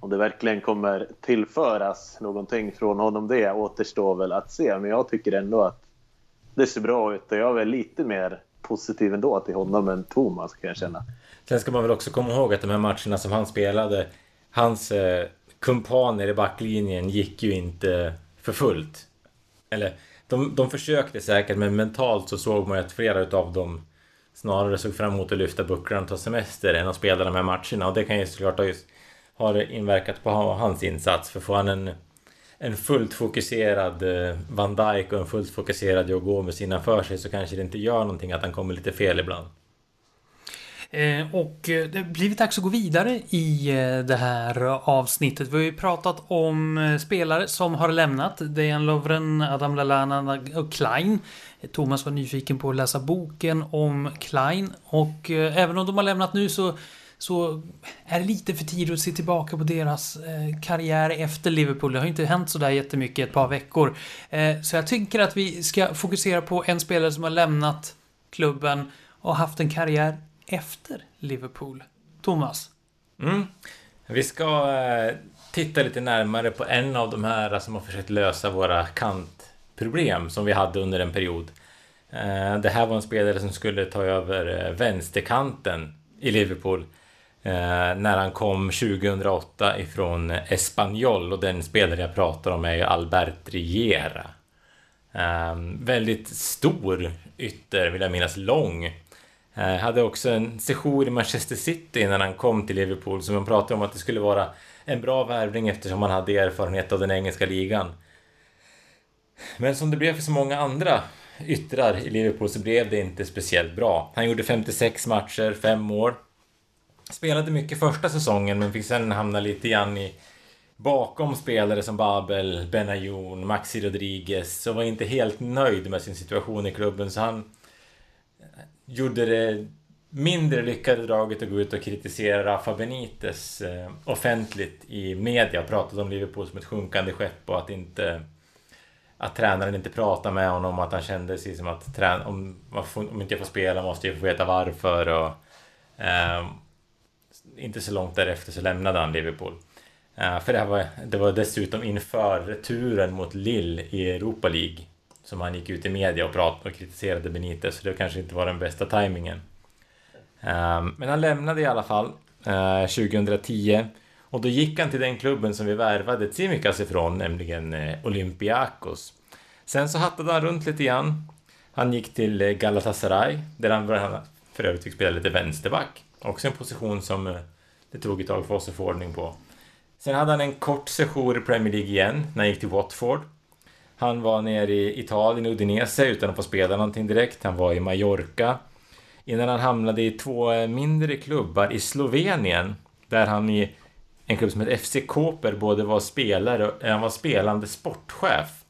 om det verkligen kommer tillföras någonting från honom, det återstår väl att se. Men jag tycker ändå att det ser bra ut och jag är väl lite mer positiv ändå till honom än Thomas kan jag känna. Sen ska man väl också komma ihåg att de här matcherna som han spelade, hans eh, kumpaner i backlinjen gick ju inte för fullt. Eller, de, de försökte säkert, men mentalt så såg man ju att flera av dem snarare såg fram emot att lyfta bucklan och ta semester än att spela de här matcherna. Och det kan ju såklart ha, just, ha inverkat på hans insats. För får han en, en fullt fokuserad eh, Van Dijk och en fullt fokuserad Joe Gomez innanför sig så kanske det inte gör någonting att han kommer lite fel ibland. Eh, och eh, det har blivit dags att gå vidare i eh, det här avsnittet. Vi har ju pratat om spelare som har lämnat. Dejan Lovren, Adam Lallana och Klein. Thomas var nyfiken på att läsa boken om Klein. Och även om de har lämnat nu så så är det lite för tidigt att se tillbaka på deras karriär efter Liverpool. Det har inte hänt sådär jättemycket ett par veckor. Så jag tycker att vi ska fokusera på en spelare som har lämnat klubben och haft en karriär efter Liverpool. Thomas? Mm. Vi ska eh, titta lite närmare på en av de här som har försökt lösa våra kantproblem som vi hade under en period. Eh, det här var en spelare som skulle ta över eh, vänsterkanten i Liverpool när han kom 2008 ifrån Espanyol och den spelare jag pratar om är ju Albert Riera. Väldigt stor ytter, vill jag minnas, lång. Eh, hade också en session i Manchester City innan han kom till Liverpool, så man pratade om att det skulle vara en bra värvning eftersom han hade erfarenhet av den engelska ligan. Men som det blev för så många andra yttrar i Liverpool så blev det inte speciellt bra. Han gjorde 56 matcher, 5 mål. Spelade mycket första säsongen men fick sen hamna lite grann i bakom spelare som Babel, Benayoun, Maxi Rodriguez och var inte helt nöjd med sin situation i klubben så han gjorde det mindre lyckade draget att gå ut och kritisera Rafa Benitez eh, offentligt i media. Pratade om Liverpool som ett sjunkande skepp och att inte att tränaren inte pratade med honom att han kände sig som att trän om, om inte jag får spela måste jag få veta varför och eh, inte så långt därefter så lämnade han Liverpool. Eh, för det, här var, det var dessutom inför returen mot Lille i Europa League som han gick ut i media och pratade och kritiserade Benitez så det kanske inte var den bästa tajmingen. Ehm, Men han lämnade i alla fall eh, 2010 och då gick han till den klubben som vi värvade Tsimikas ifrån, nämligen eh, Olympiakos. Sen så hattade han runt lite grann. Han gick till eh, Galatasaray, där han för övrigt fick spela lite vänsterback. Också en position som det tog ett tag för oss att få ordning på. Sen hade han en kort session i Premier League igen, när han gick till Watford. Han var nere i Italien, Udinese, utan att få spela någonting direkt. Han var i Mallorca innan han hamnade i två mindre klubbar i Slovenien där han i en klubb som heter FC Koper både var spelare och han var spelande sportchef.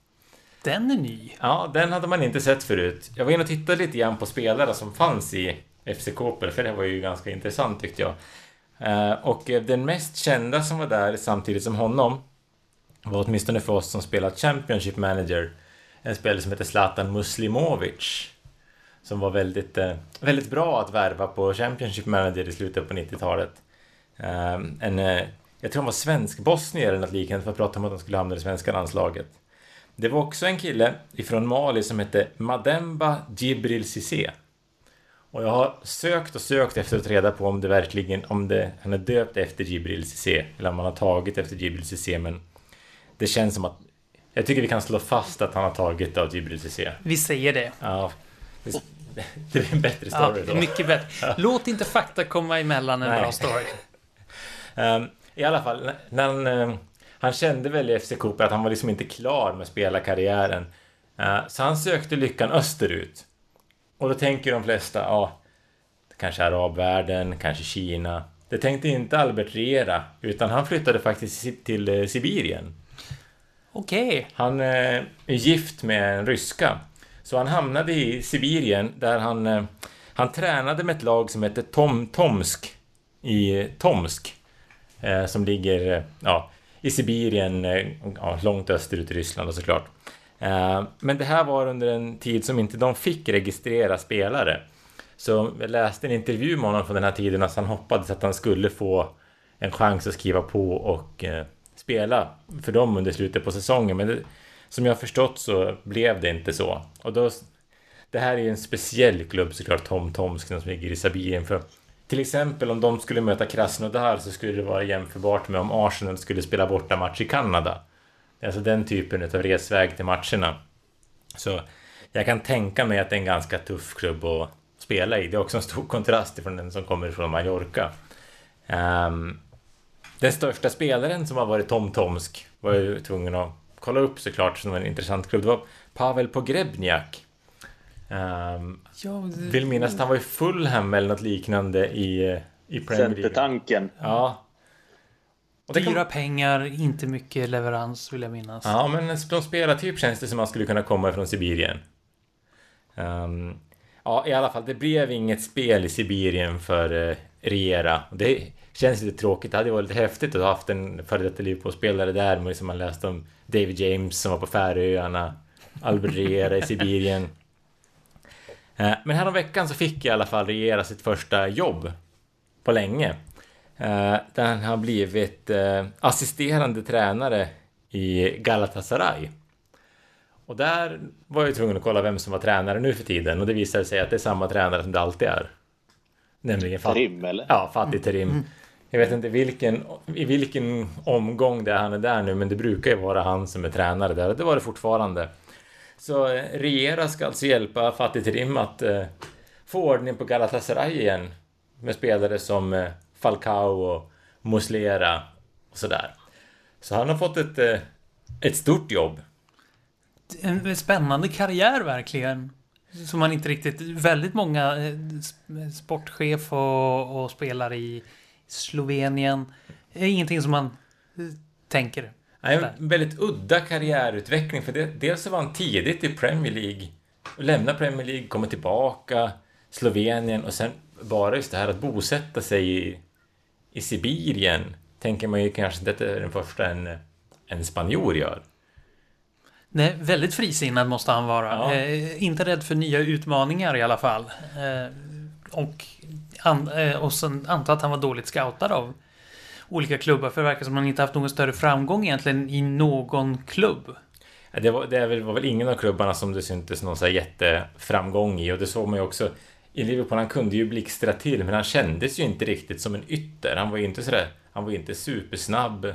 Den är ny. Ja, den hade man inte sett förut. Jag var inne och tittade lite grann på spelare som fanns i FC Koper, för det var ju ganska intressant tyckte jag. Eh, och eh, den mest kända som var där samtidigt som honom var åtminstone för oss som spelat Championship Manager en spelare som heter Zlatan Muslimovic som var väldigt, eh, väldigt bra att värva på Championship Manager i slutet på 90-talet. Eh, en, eh, jag tror han var svensk-bosnier eller något liknande för att prata om att han skulle hamna i det svenska landslaget. Det var också en kille ifrån Mali som hette Mademba Djibril Cissé. Och jag har sökt och sökt efter att ta reda på om det verkligen, om det, han är döpt efter Djibril Cissé, eller om han har tagit efter Djibril Cissé, men det känns som att jag tycker vi kan slå fast att han har tagit av Djibril Cissé. Vi säger det. Ja, det är en bättre story ja, då. Mycket bättre. Låt inte fakta komma emellan en Nej. bra story. um, I alla fall, när han, um, han kände väl i FC Cooper att han var liksom inte klar med spelarkarriären. Uh, så han sökte lyckan österut. Och då tänker de flesta, ja, kanske arabvärlden, kanske Kina. Det tänkte inte Albert Riera, utan han flyttade faktiskt till uh, Sibirien. Okej. Okay. Han eh, är gift med en ryska. Så han hamnade i Sibirien där han, eh, han tränade med ett lag som heter Tom, Tomsk i Tomsk. Eh, som ligger ja, i Sibirien, ja, långt österut i Ryssland såklart. men det här var under en tid som inte de fick registrera spelare. Så jag läste en intervju med honom från den här tiden att han hoppades att han skulle få en chans att skriva på och spela för dem under slutet på säsongen. Men det, som jag har förstått så blev det inte så. Och då, det här är ju en speciell klubb såklart, Tom Tomsk, som ligger i Sabien. För till exempel om de skulle möta Krasnodar så skulle det vara jämförbart med om Arsenal skulle spela borta match i Kanada. Alltså den typen av resväg till matcherna. Så jag kan tänka mig att det är en ganska tuff klubb att spela i. Det är också en stor kontrast från den som kommer från Mallorca. Um, den största spelaren som har varit Tom Tomsk var ju tvungen att kolla upp såklart som en intressant klubb. Det var Pavel Pogrebniak. Um, ja, det... Vill minnas att han var i Fulham eller något liknande i, i Premier League. Centertanken. Ja. Och Dyra kan... pengar, inte mycket leverans vill jag minnas. Ja, men som spelartyp känns det som att man skulle kunna komma från Sibirien. Um, Ja, i alla fall, det blev inget spel i Sibirien för eh, Riera. Det känns lite tråkigt. Det hade varit lite häftigt att ha haft en före detta Liverpool-spelare där. Men liksom man läste om David James som var på Färöarna, Albert Riera i Sibirien. Eh, men häromveckan så fick i alla fall Riera sitt första jobb på länge. Eh, där han har blivit eh, assisterande tränare i Galatasaray. Och där var jag tvungen att kolla vem som var tränare nu för tiden och det visade sig att det är samma tränare som det alltid är. Nämligen Terim, eller? Ja, Fatih Terim. Jag vet inte vilken, i vilken omgång det är han är där nu, men det brukar ju vara han som är tränare där och det var det fortfarande. Så eh, Regera ska alltså hjälpa Fatih Terim att eh, få ordning på Galatasaray igen med spelare som eh, Falcao och Muslera och sådär. Så han har fått ett, eh, ett stort jobb. En spännande karriär verkligen. Som man inte riktigt... Väldigt många eh, sportchef och, och spelare i Slovenien. är ingenting som man eh, tänker. Nej, en väldigt udda karriärutveckling för det, dels så var han tidigt i Premier League och lämnade Premier League, kommer tillbaka, Slovenien och sen bara just det här att bosätta sig i, i Sibirien tänker man ju kanske inte att det är den första en, en spanjor gör. Nej, väldigt frisinnad måste han vara. Ja. Eh, inte rädd för nya utmaningar i alla fall. Eh, och, an, eh, och sen anta att han var dåligt scoutad av olika klubbar. För det verkar som att han inte haft någon större framgång egentligen i någon klubb. Det var, det var väl ingen av klubbarna som det syntes någon så här jätteframgång i och det såg man ju också i Liverpool. Han kunde ju blixtra till men han kändes ju inte riktigt som en ytter. Han var ju inte sådär, han var ju inte supersnabb.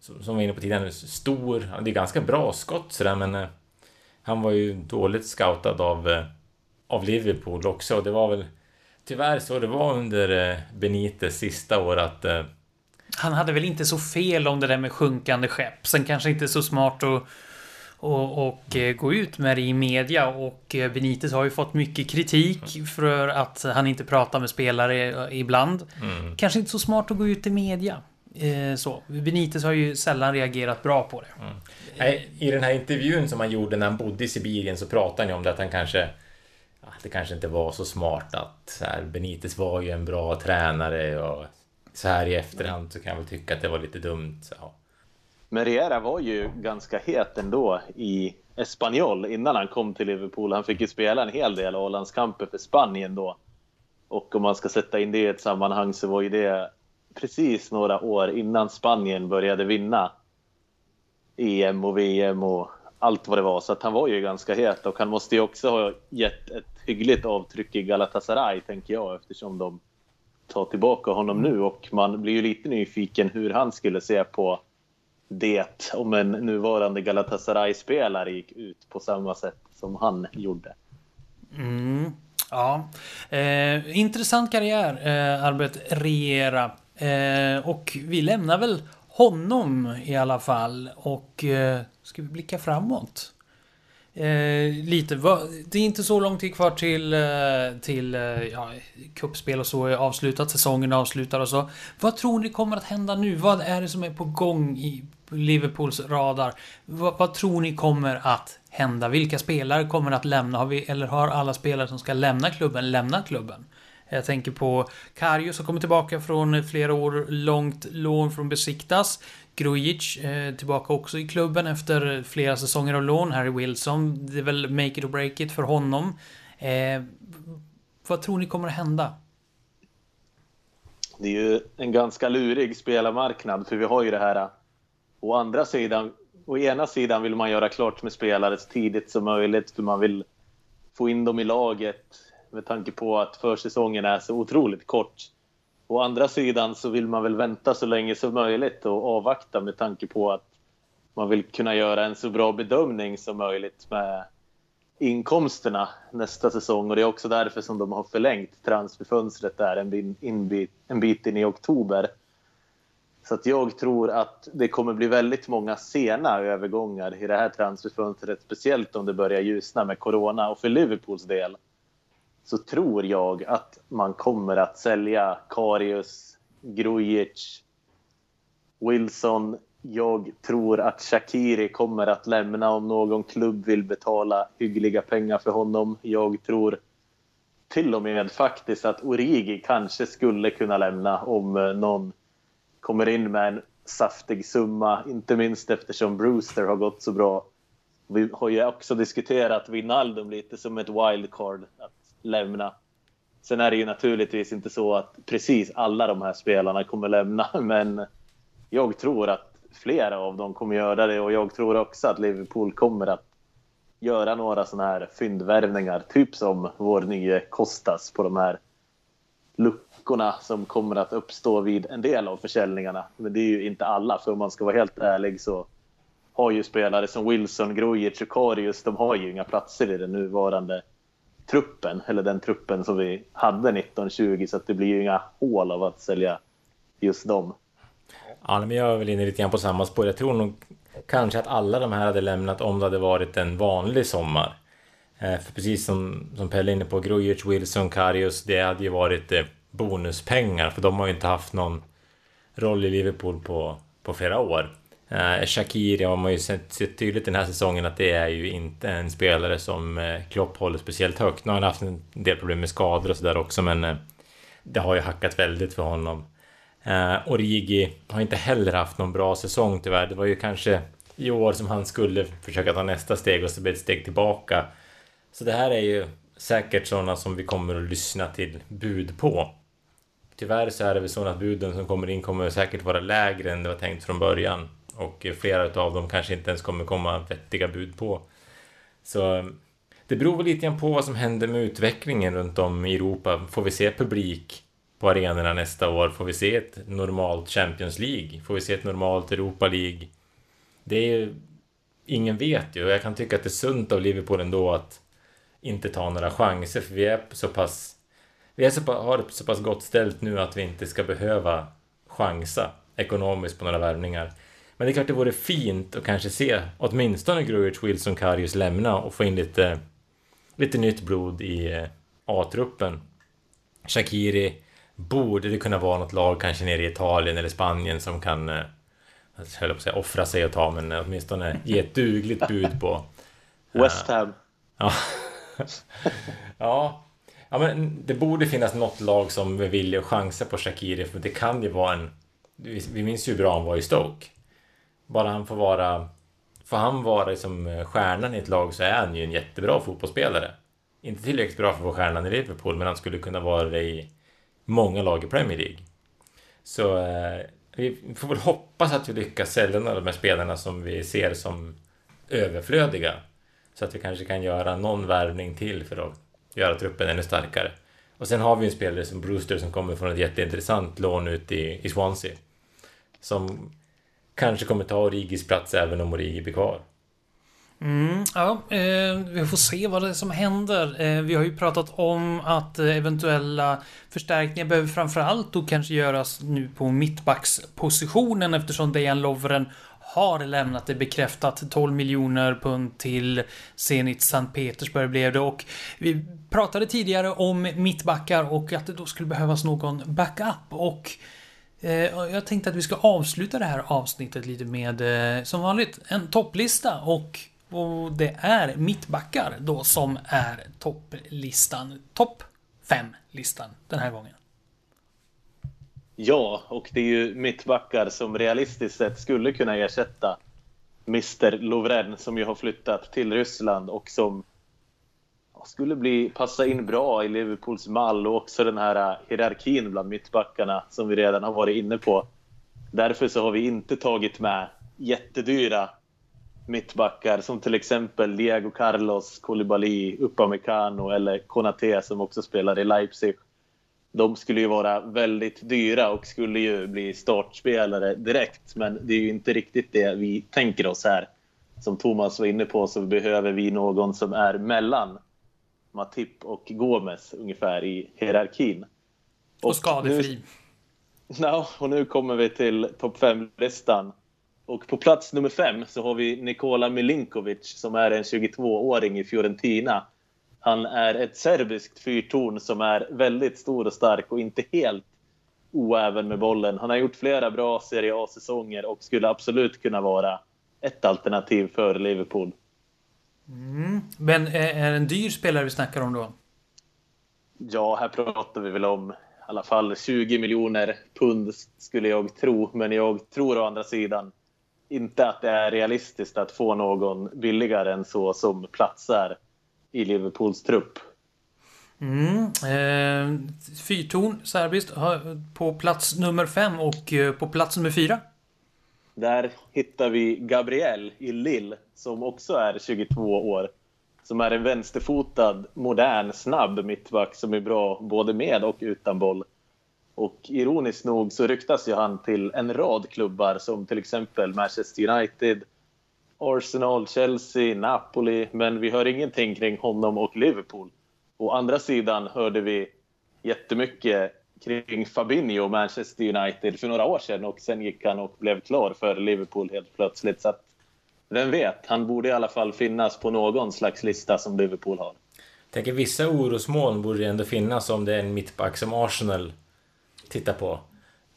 Som, som var inne på tidigare, stor. Han hade ju ganska bra skott sådär men eh, han var ju dåligt scoutad av, eh, av Liverpool också och det var väl tyvärr så det var under eh, Benites sista år att eh, Han hade väl inte så fel om det där med sjunkande skepp. Sen kanske inte så smart att och, och eh, gå ut med det i media och Benitez har ju fått mycket kritik för att han inte pratar med spelare ibland. mm, Kanske inte så smart att gå ut i media. Så. Benitez har ju sällan reagerat bra på det. Nej, I den här intervjun som han gjorde när han bodde i Sibirien så pratade han ju om det att han kanske det kanske inte var så smart att så här, Benitez var ju en bra tränare och så här i efterhand så kan jag väl tycka att det var lite dumt. Så. Men Riera var ju ganska het ändå i Espanyol innan han kom till Liverpool. Han fick ju spela en hel del A-landskamper för Spanien då. Och om man ska sätta in det i ett sammanhang så var ju det precis några år innan Spanien började vinna EM och VM och allt vad det var. Så att han var ju ganska het och han måste ju också ha gett ett hyggligt avtryck i Galatasaray tänker jag eftersom de tar tillbaka honom nu och man blir ju lite nyfiken hur han skulle se på det om en nuvarande Galatasaray-spelare gick ut på samma sätt som han gjorde. Mm, ja. Eh, intressant karriär, eh, Albert Riera. Eh, och vi lämnar väl honom i alla fall. Och eh, ska vi blicka framåt? Eh, lite. Va, det är inte så lång tid kvar till, eh, till eh, ja, kuppspel och så är avslutat. Säsongen avslutar och så. Vad tror ni kommer att hända nu? Vad är det som är på gång i Liverpools radar? Vad, vad tror ni kommer att hända? Vilka spelare kommer att lämna? Har vi, eller har alla spelare som ska lämna klubben lämnat klubben? Jag tänker på Karius som kommer tillbaka från flera år långt lån från Besiktas. Grujic eh, tillbaka också i klubben efter flera säsonger av lån. Harry Wilson, det är väl make it or break it för honom. Eh, vad tror ni kommer att hända? Det är ju en ganska lurig spelarmarknad för vi har ju det här eh, å andra sidan å ena sidan vill man göra klart med spelare så tidigt som möjligt för man vill få in dem i laget med tanke på att försäsongen är så otroligt kort. Å andra sidan så vill man väl vänta så länge som möjligt och avvakta med tanke på att man vill kunna göra en så bra bedömning som möjligt med inkomsterna nästa säsong och det är också därför som de har förlängt transferfönstret där en bit, en bit, en bit in i oktober. Så att jag tror att det kommer bli väldigt många sena övergångar i det här transferfönstret, speciellt om det börjar ljusna med corona. Och för Liverpools del så tror jag att man kommer att sälja Karius, Grujic, Wilson. Jag tror att Shakiri kommer att lämna om någon klubb vill betala hyggliga pengar för honom. Jag tror till och med faktiskt att Origi kanske skulle kunna lämna om eh, någon kommer in med en saftig summa, inte minst eftersom Brewster har gått så bra. Vi har ju också diskuterat Wijnaldum lite som ett wildcard att lämna. Sen är det ju naturligtvis inte så att precis alla de här spelarna kommer lämna, men jag tror att flera av dem kommer göra det och jag tror också att Liverpool kommer att göra några sådana här fyndvärvningar, typ som vår nye Kostas på de här luckorna som kommer att uppstå vid en del av försäljningarna. Men det är ju inte alla, för om man ska vara helt ärlig så har ju spelare som Wilson, Grujic och Karius, de har ju inga platser i den nuvarande truppen, eller den truppen som vi hade 1920, så att det blir ju inga hål av att sälja just dem. Ja, men jag är väl inne lite grann på samma spår. Jag tror nog kanske att alla de här hade lämnat om det hade varit en vanlig sommar. Eh, för precis som, som Pelle är inne på, Grujic, Wilson, Karius, det hade ju varit eh, bonuspengar för de har ju inte haft någon roll i Liverpool på, på flera år. Eh, Shakiri har man ju sett, sett tydligt den här säsongen att det är ju inte en spelare som eh, Klopp håller speciellt högt. Nu har han haft en del problem med skador och sådär också men eh, det har ju hackat väldigt för honom. Eh, Origi har inte heller haft någon bra säsong tyvärr. Det var ju kanske i år som han skulle försöka ta nästa steg och så blev ett steg tillbaka. Så det här är ju säkert sådana som vi kommer att lyssna till bud på. Tyvärr så är det väl så att buden som kommer in kommer säkert vara lägre än det var tänkt från början. Och flera av dem kanske inte ens kommer komma vettiga bud på. Så eh, det beror väl lite grann på vad som händer med utvecklingen runt om i Europa. Får vi se publik på arenorna nästa år? Får vi se ett normalt Champions League? Får vi se ett normalt Europa League? Det är ju... Ingen vet ju och jag kan tycka att det är sunt av Liverpool ändå att inte ta några chanser för vi är så pass... Vi är så pass, har det så pass gott ställt nu att vi inte ska behöva chansa ekonomiskt på några värvningar. Men det är klart det vore fint att kanske se åtminstone Grujic, Wilson, Karius lämna och få in lite, lite nytt blod i eh, A-truppen. Shakiri borde det kunna vara något lag kanske nere i Italien eller Spanien som kan eh, jag höll på att säga offra sig och ta men åtminstone ge ett dugligt bud på. West Ham. Ja. ja. Ja, men det borde finnas något lag som att chansa på Shakiri för det kan ju vara en... Vi minns ju hur bra han var i Stoke. Bara han får vara... Får han vara liksom eh, stjärnan i ett lag så är han ju en jättebra fotbollsspelare. Inte tillräckligt bra för att vara stjärnan i Liverpool, men han skulle kunna vara det i många lag i Premier League. Så eh, vi får väl hoppas att vi lyckas sälja några av de här spelarna som vi ser som överflödiga. Så att vi kanske kan göra någon värvning till för att göra truppen ännu starkare. Och sen har vi en spelare som Brewster som kommer från ett jätteintressant lån ut i, i Swansea. Som kanske kommer ta Origis plats även om Origi blir kvar. Mm, ja, eh, vi får se vad det är som händer. Eh, vi har ju pratat om att eh, eventuella förstärkningar behöver framförallt då kanske göras nu på mittbackspositionen eftersom Dejan Lovren har lämnat det bekräftat 12 miljoner pund till Zenit Sankt Petersburg blev det och vi pratade tidigare om mittbackar och att det då skulle behövas någon backup och Eh, jag tänkte att vi ska avsluta det här avsnittet lite med eh, som vanligt en topplista och och det är mittbackar då som är topplistan. Topp 5-listan den här gången. Ja, och det är ju mittbackar som realistiskt sett skulle kunna ersätta Mr Lovren som ju har flyttat till Ryssland och som skulle bli, passa in bra i Liverpools mall och också den här äh, hierarkin bland mittbackarna som vi redan har varit inne på. Därför så har vi inte tagit med jättedyra mittbackar som till exempel Diego Carlos, Koulibaly, Upamecano eller Konate som också spelar i Leipzig. De skulle ju vara väldigt dyra och skulle ju bli startspelare direkt men det är ju inte riktigt det vi tänker oss här. Som Thomas var inne på så behöver vi någon som är mellan Matip och Gomes ungefär i hierarkin. Och, och skadefri. Nu, no, och nu kommer vi till topp 5-listan. Och på plats nummer fem så har vi Nikola Milinkovic som är en 22-åring i Fiorentina. Han är ett serbiskt fyrtorn som är väldigt stor och stark och inte helt oäven med bollen. Han har gjort flera bra Serie A-säsonger och skulle absolut kunna vara ett alternativ för Liverpool. Mm. Men är det en dyr spelare vi snackar om då? Ja, här pratar vi väl om i alla fall 20 miljoner pund skulle jag tro. Men jag tror å andra sidan inte att det är realistiskt att få någon billigare än så som platsar i Liverpools trupp. Mm, eh, fyrtorn serbiskt på plats nummer fem och eh, på plats nummer fyra. Där hittar vi Gabriel i Lille som också är 22 år. Som är en vänsterfotad, modern, snabb mittback som är bra både med och utan boll. Och ironiskt nog så ryktas ju han till en rad klubbar som till exempel Manchester United, Arsenal, Chelsea, Napoli. Men vi hör ingenting kring honom och Liverpool. Å andra sidan hörde vi jättemycket kring Fabinho och Manchester United för några år sedan och sen gick han och blev klar för Liverpool helt plötsligt. Så att, vem vet, han borde i alla fall finnas på någon slags lista som Liverpool har. Jag tänker vissa orosmoln borde det ändå finnas om det är en mittback som Arsenal tittar på.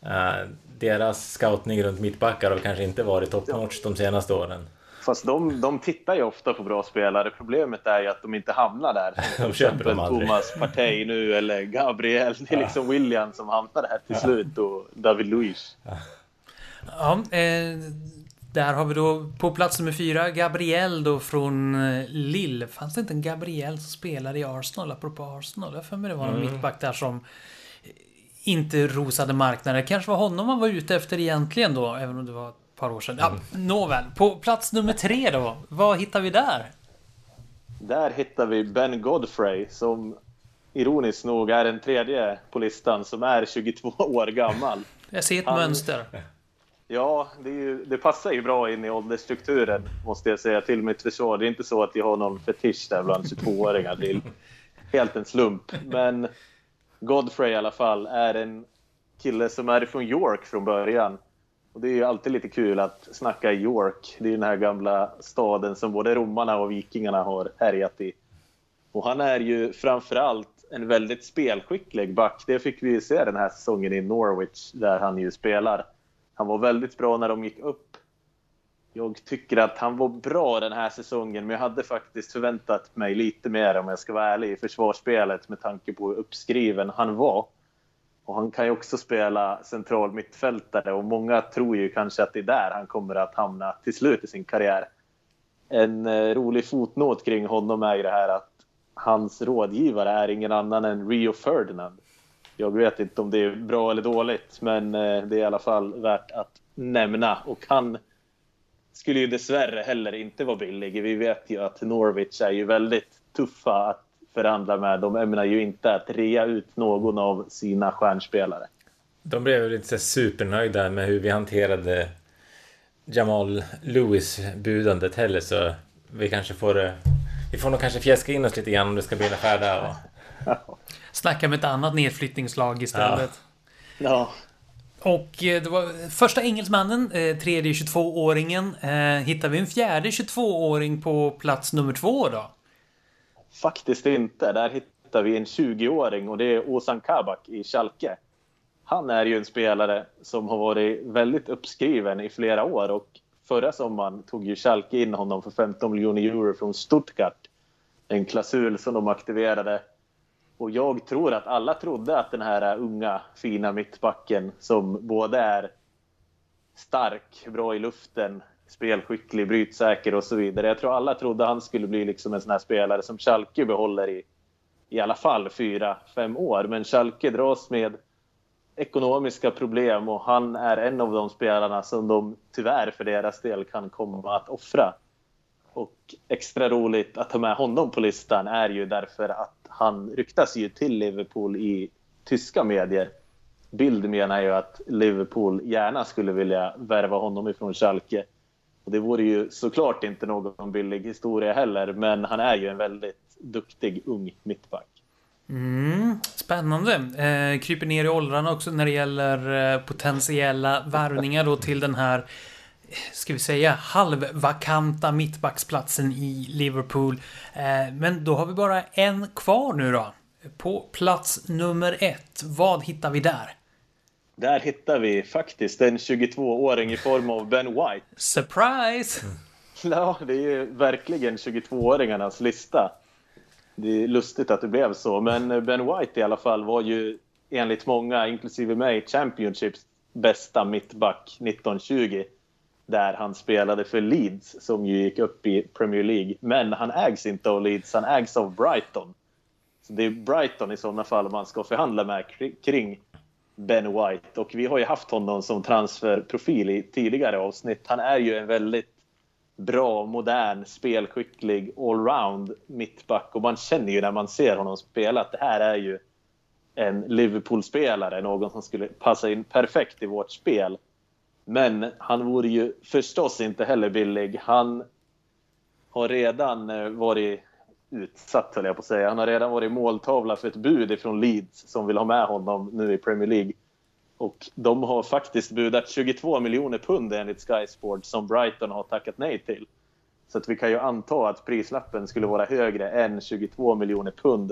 Uh, deras scoutning runt mittbackar har kanske inte varit top notch de senaste åren. Fast de, de tittar ju ofta på bra spelare. Problemet är ju att de inte hamnar där. de köper dem aldrig. Thomas Partey nu eller Gabriel. Det är liksom William som hamnar där till slut och David Luiz. Ja, eh, där har vi då på plats nummer fyra Gabriel då från eh, Lille. Fanns det inte en Gabriel som spelade i Arsenal? Apropå Arsenal. Jag för mig det var en mm. mittback där som inte rosade marknaden. Det kanske var honom man var ute efter egentligen då, även om det var ett par år sedan. Ja, mm. nåväl. På plats nummer tre då, vad hittar vi där? Där hittar vi Ben Godfrey som ironiskt nog är den tredje på listan som är 22 år gammal. Jag ser ett Han, mönster. Ja, det, ju, det, passar ju bra in i åldersstrukturen måste jag säga till mitt försvar. Det är inte så att jag har någon fetisch där bland 22-åringar. Det är helt en slump. Men Godfrey i alla fall är en kille som är från York från början. Och det är ju alltid lite kul att snacka i York. Det är den här gamla staden som både romarna och vikingarna har härjat i. Och han är ju framförallt en väldigt spelskicklig back. Det fick vi se den här säsongen i Norwich där han ju spelar. Han var väldigt bra när de gick upp. Jag tycker att han var bra den här säsongen, men jag hade faktiskt förväntat mig lite mer om jag ska vara ärlig i försvarsspelet med tanke på hur uppskriven han var. Och han kan ju också spela central mittfältare och många tror ju kanske att det är där han kommer att hamna till slut i sin karriär. En eh, rolig fotnot kring honom är ju det här att hans rådgivare är ingen annan än Rio Ferdinand. Jag vet inte om det är bra eller dåligt, men eh, det är i alla fall värt att nämna. Och han skulle ju dessvärre heller inte vara billig. Vi vet ju att Norwich är ju väldigt tuffa att förhandla med. De ämnar ju inte att rea ut någon av sina stjärnspelare. De blev väl inte supernöjda med hur vi hanterade Jamal Lewis-budandet heller så vi kanske får... Vi får nog kanske fjäska in oss lite grann om det ska bli en affär där. Och... Snacka med ett annat nedflyttningslag istället. Ja. ja. Och eh, det var första engelsmannen, eh, tredje 22-åringen. Eh, hittar vi en fjärde 22-åring på plats nummer två då? Faktiskt inte. Där hittar vi en 20-åring och det är Ozan Kabak i Schalke. Han är ju en spelare som har varit väldigt uppskriven i flera år och förra sommaren tog ju Schalke in honom för 15 miljoner euro från Stuttgart. En klausul som de aktiverade och jag tror att alla trodde att den här unga fina mittbacken som både är stark, bra i luften, spelskicklig, brytsäker och så vidare. Jag tror alla trodde han skulle bli liksom en sån här spelare som Schalke behåller i i alla fall fyra, fem år. Men Schalke dras med ekonomiska problem och han är en av de spelarna som de tyvärr för deras del kan komma att offra. Och extra roligt att ha med honom på listan är ju därför att han ryktas ju till Liverpool i tyska medier. Bild menar ju att Liverpool gärna skulle vilja värva honom ifrån Schalke. Och det vore ju såklart inte någon billig historia heller, men han är ju en väldigt duktig ung mittback. Mm, spännande. Eh, kryper ner i åldrarna också när det gäller eh, potentiella värvningar då till den här eh, ska vi säga, halvvakanta mittbacksplatsen i Liverpool. Eh, men då har vi bara en kvar nu då. På plats nummer ett, vad hittar vi där? Där hittar vi faktiskt en 22-åring i form av Ben White. Surprise! Ja, det är ju verkligen 22-åringarnas lista. det är lustigt att det blev så. Men Ben White i alla fall var ju enligt många, inklusive mig, Championships bästa mittback 1920 där han spelade för Leeds som ju gick upp i Premier League. Men han ägs inte av Leeds, han ägs av Brighton. Så det är Brighton i sådana fall man ska förhandla med kring Ben White. Och vi har ju haft honom som transferprofil i tidigare avsnitt. Han är ju en väldigt bra, modern, spelskicklig allround mittback. Och man känner ju när man ser honom spela att det här är ju en Liverpool-spelare, någon som skulle passa in perfekt i vårt spel. Men han vore ju förstås inte heller billig. Han har redan eh, varit utsatt, höll jag på att säga. Han har redan varit måltavla för ett bud ifrån Leeds som vill ha med honom nu i Premier League. Och de har faktiskt budat 22 miljoner pund enligt Sky Sports som Brighton har tackat nej till. Så att vi kan ju anta att prislappen skulle vara högre än 22 miljoner pund.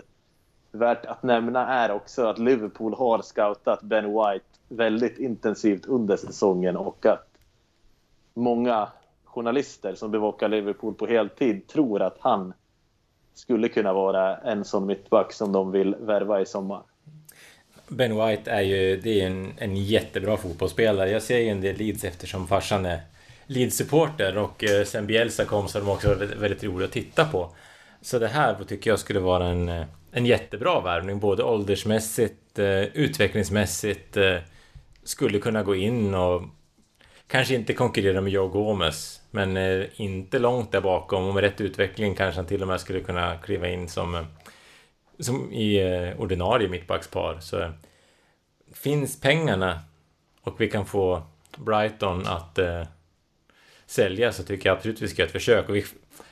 Värt att nämna är också att Liverpool har scoutat Ben White väldigt intensivt under säsongen och att många journalister som bevakar Liverpool på heltid tror att han skulle kunna vara en sån mittback som de vill värva i sommar. Ben White är ju det är en, en jättebra fotbollsspelare. Jag ser ju en del Leeds eftersom farsan är Leeds-supporter och eh, sen Bielsa kom så har de också varit väldigt roliga att titta på. Så det här tycker jag skulle vara en, eh, en jättebra värvning, både åldersmässigt, eh, utvecklingsmässigt, skulle kunna gå in och kanske inte konkurrera med Joe Gomez, men inte långt där bakom och med rätt utveckling kanske han till och med skulle kunna kliva in som som i eh, ordinarie mittbackspar. Så eh, finns pengarna och vi kan få Brighton att eh, sälja så tycker jag absolut vi ska göra ett försök. Och vi,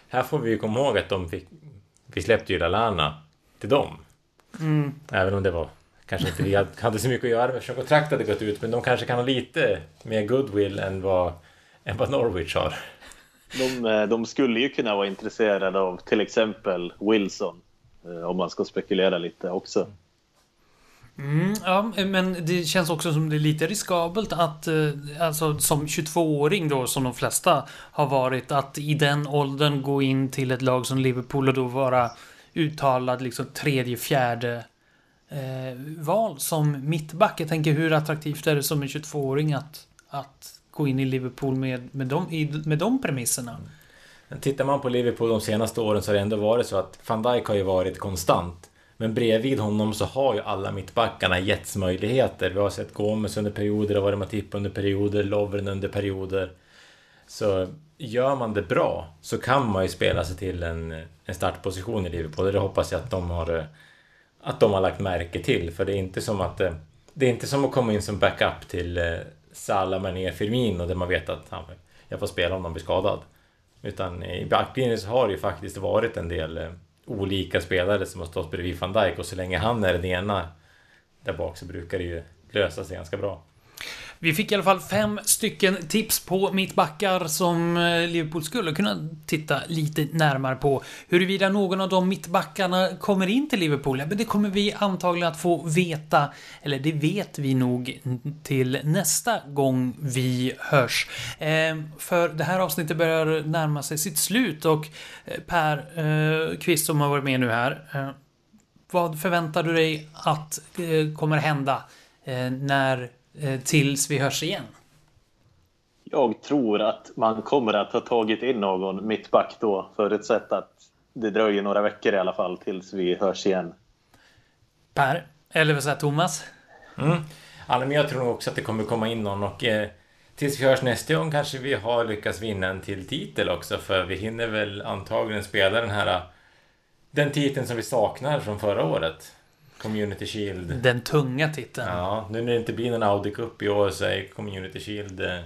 här får vi ju komma ihåg att de fick, vi släppte ju Lalana till dem. Mm. Även om det var kanske inte vi hade så mycket att göra med eftersom kontraktet hade gått ut. Men de kanske kan ha lite mer goodwill än vad, än vad Norwich har. De, eh, de skulle ju kunna vara intresserade av till exempel Wilson Eh, om man ska spekulera lite också. Mm, ja, men det känns också som det är lite riskabelt att, eh, alltså som 22-åring då, som de flesta har varit, att i den åldern gå in till ett lag som Liverpool och då vara uttalad liksom tredje, fjärde eh, val som mittback. Jag tänker hur attraktivt är det som en 22-åring att, att gå in i Liverpool med, med, de, med de premisserna? Men Tittar man på Liverpool de senaste åren så har det ändå varit så att van Dijk har ju varit konstant. Men bredvid honom så har ju alla mittbackarna getts möjligheter. Vi har sett Gomes under perioder, det har varit Matip under perioder, Lovren under perioder. Så gör man det bra så kan man ju spela sig till en, en startposition i Liverpool. Och det hoppas jag att de har eh, att de har lagt märke till. För det är inte som att eh, det är inte som att komma in som backup till eh, Salah, Mané, Firmino där man vet att han, jag får spela om de blir skadad. Utan i backlinjen så har det ju faktiskt varit en del eh, olika spelare som har stått bredvid van Dijk och så länge han är den ena där bak så brukar det ju lösa sig ganska bra. Vi fick i alla fall fem stycken tips på mittbackar som eh, Liverpool skulle kunna titta lite närmare på. Huruvida någon av de mittbackarna kommer in till Liverpool, ja, men det kommer vi antagligen att få veta, eller det vet vi nog till nästa gång vi hörs. Ehm, för det här avsnittet börjar närma sig sitt slut och eh, Per eh, Kvist som har varit med nu här, vad förväntar du dig att kommer hända när tills vi hörs igen? Jag tror att man kommer att ha tagit in någon mittback då, förutsatt att det dröjer några veckor i alla fall tills vi hörs igen. Per, eller vad säger Thomas? Mm. Ja, men jag tror också att det kommer komma in någon och eh, tills vi hörs nästa gång kanske vi har lyckats vinna en till titel också för vi hinner väl antagligen spela den här den titeln som vi saknar från förra året. Community Shield. Den tunga titeln. Ja, nu när det inte blir någon Audi Cup i år så är Community Shield eh,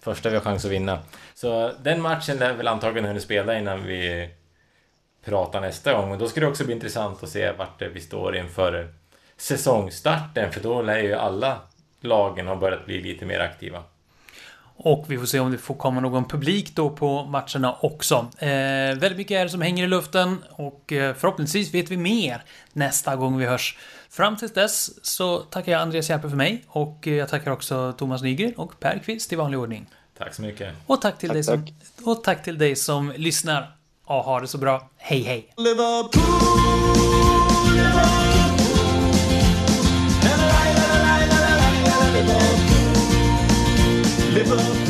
första vi har chans att vinna. Så den matchen lär väl antagligen hinna spela innan vi pratar nästa gång. Och då ska det också bli intressant att se vart vi står inför säsongstarten. För då lär ju alla lagen ha börjat bli lite mer aktiva. Och vi får se om det får komma någon publik då på matcherna också. Eh, väldigt mycket är det som hänger i luften och eh, förhoppningsvis vet vi mer nästa gång vi hörs. Fram tills dess så tackar jag Andreas Järpe för mig och eh, jag tackar också Thomas Nygren och Per Kvist i vanlig ordning. Tack så mycket. Och tack till, tack, dig, som, och tack till dig som lyssnar. och ha det så bra. Hej hej! Liverpool, Liverpool. Liverpool.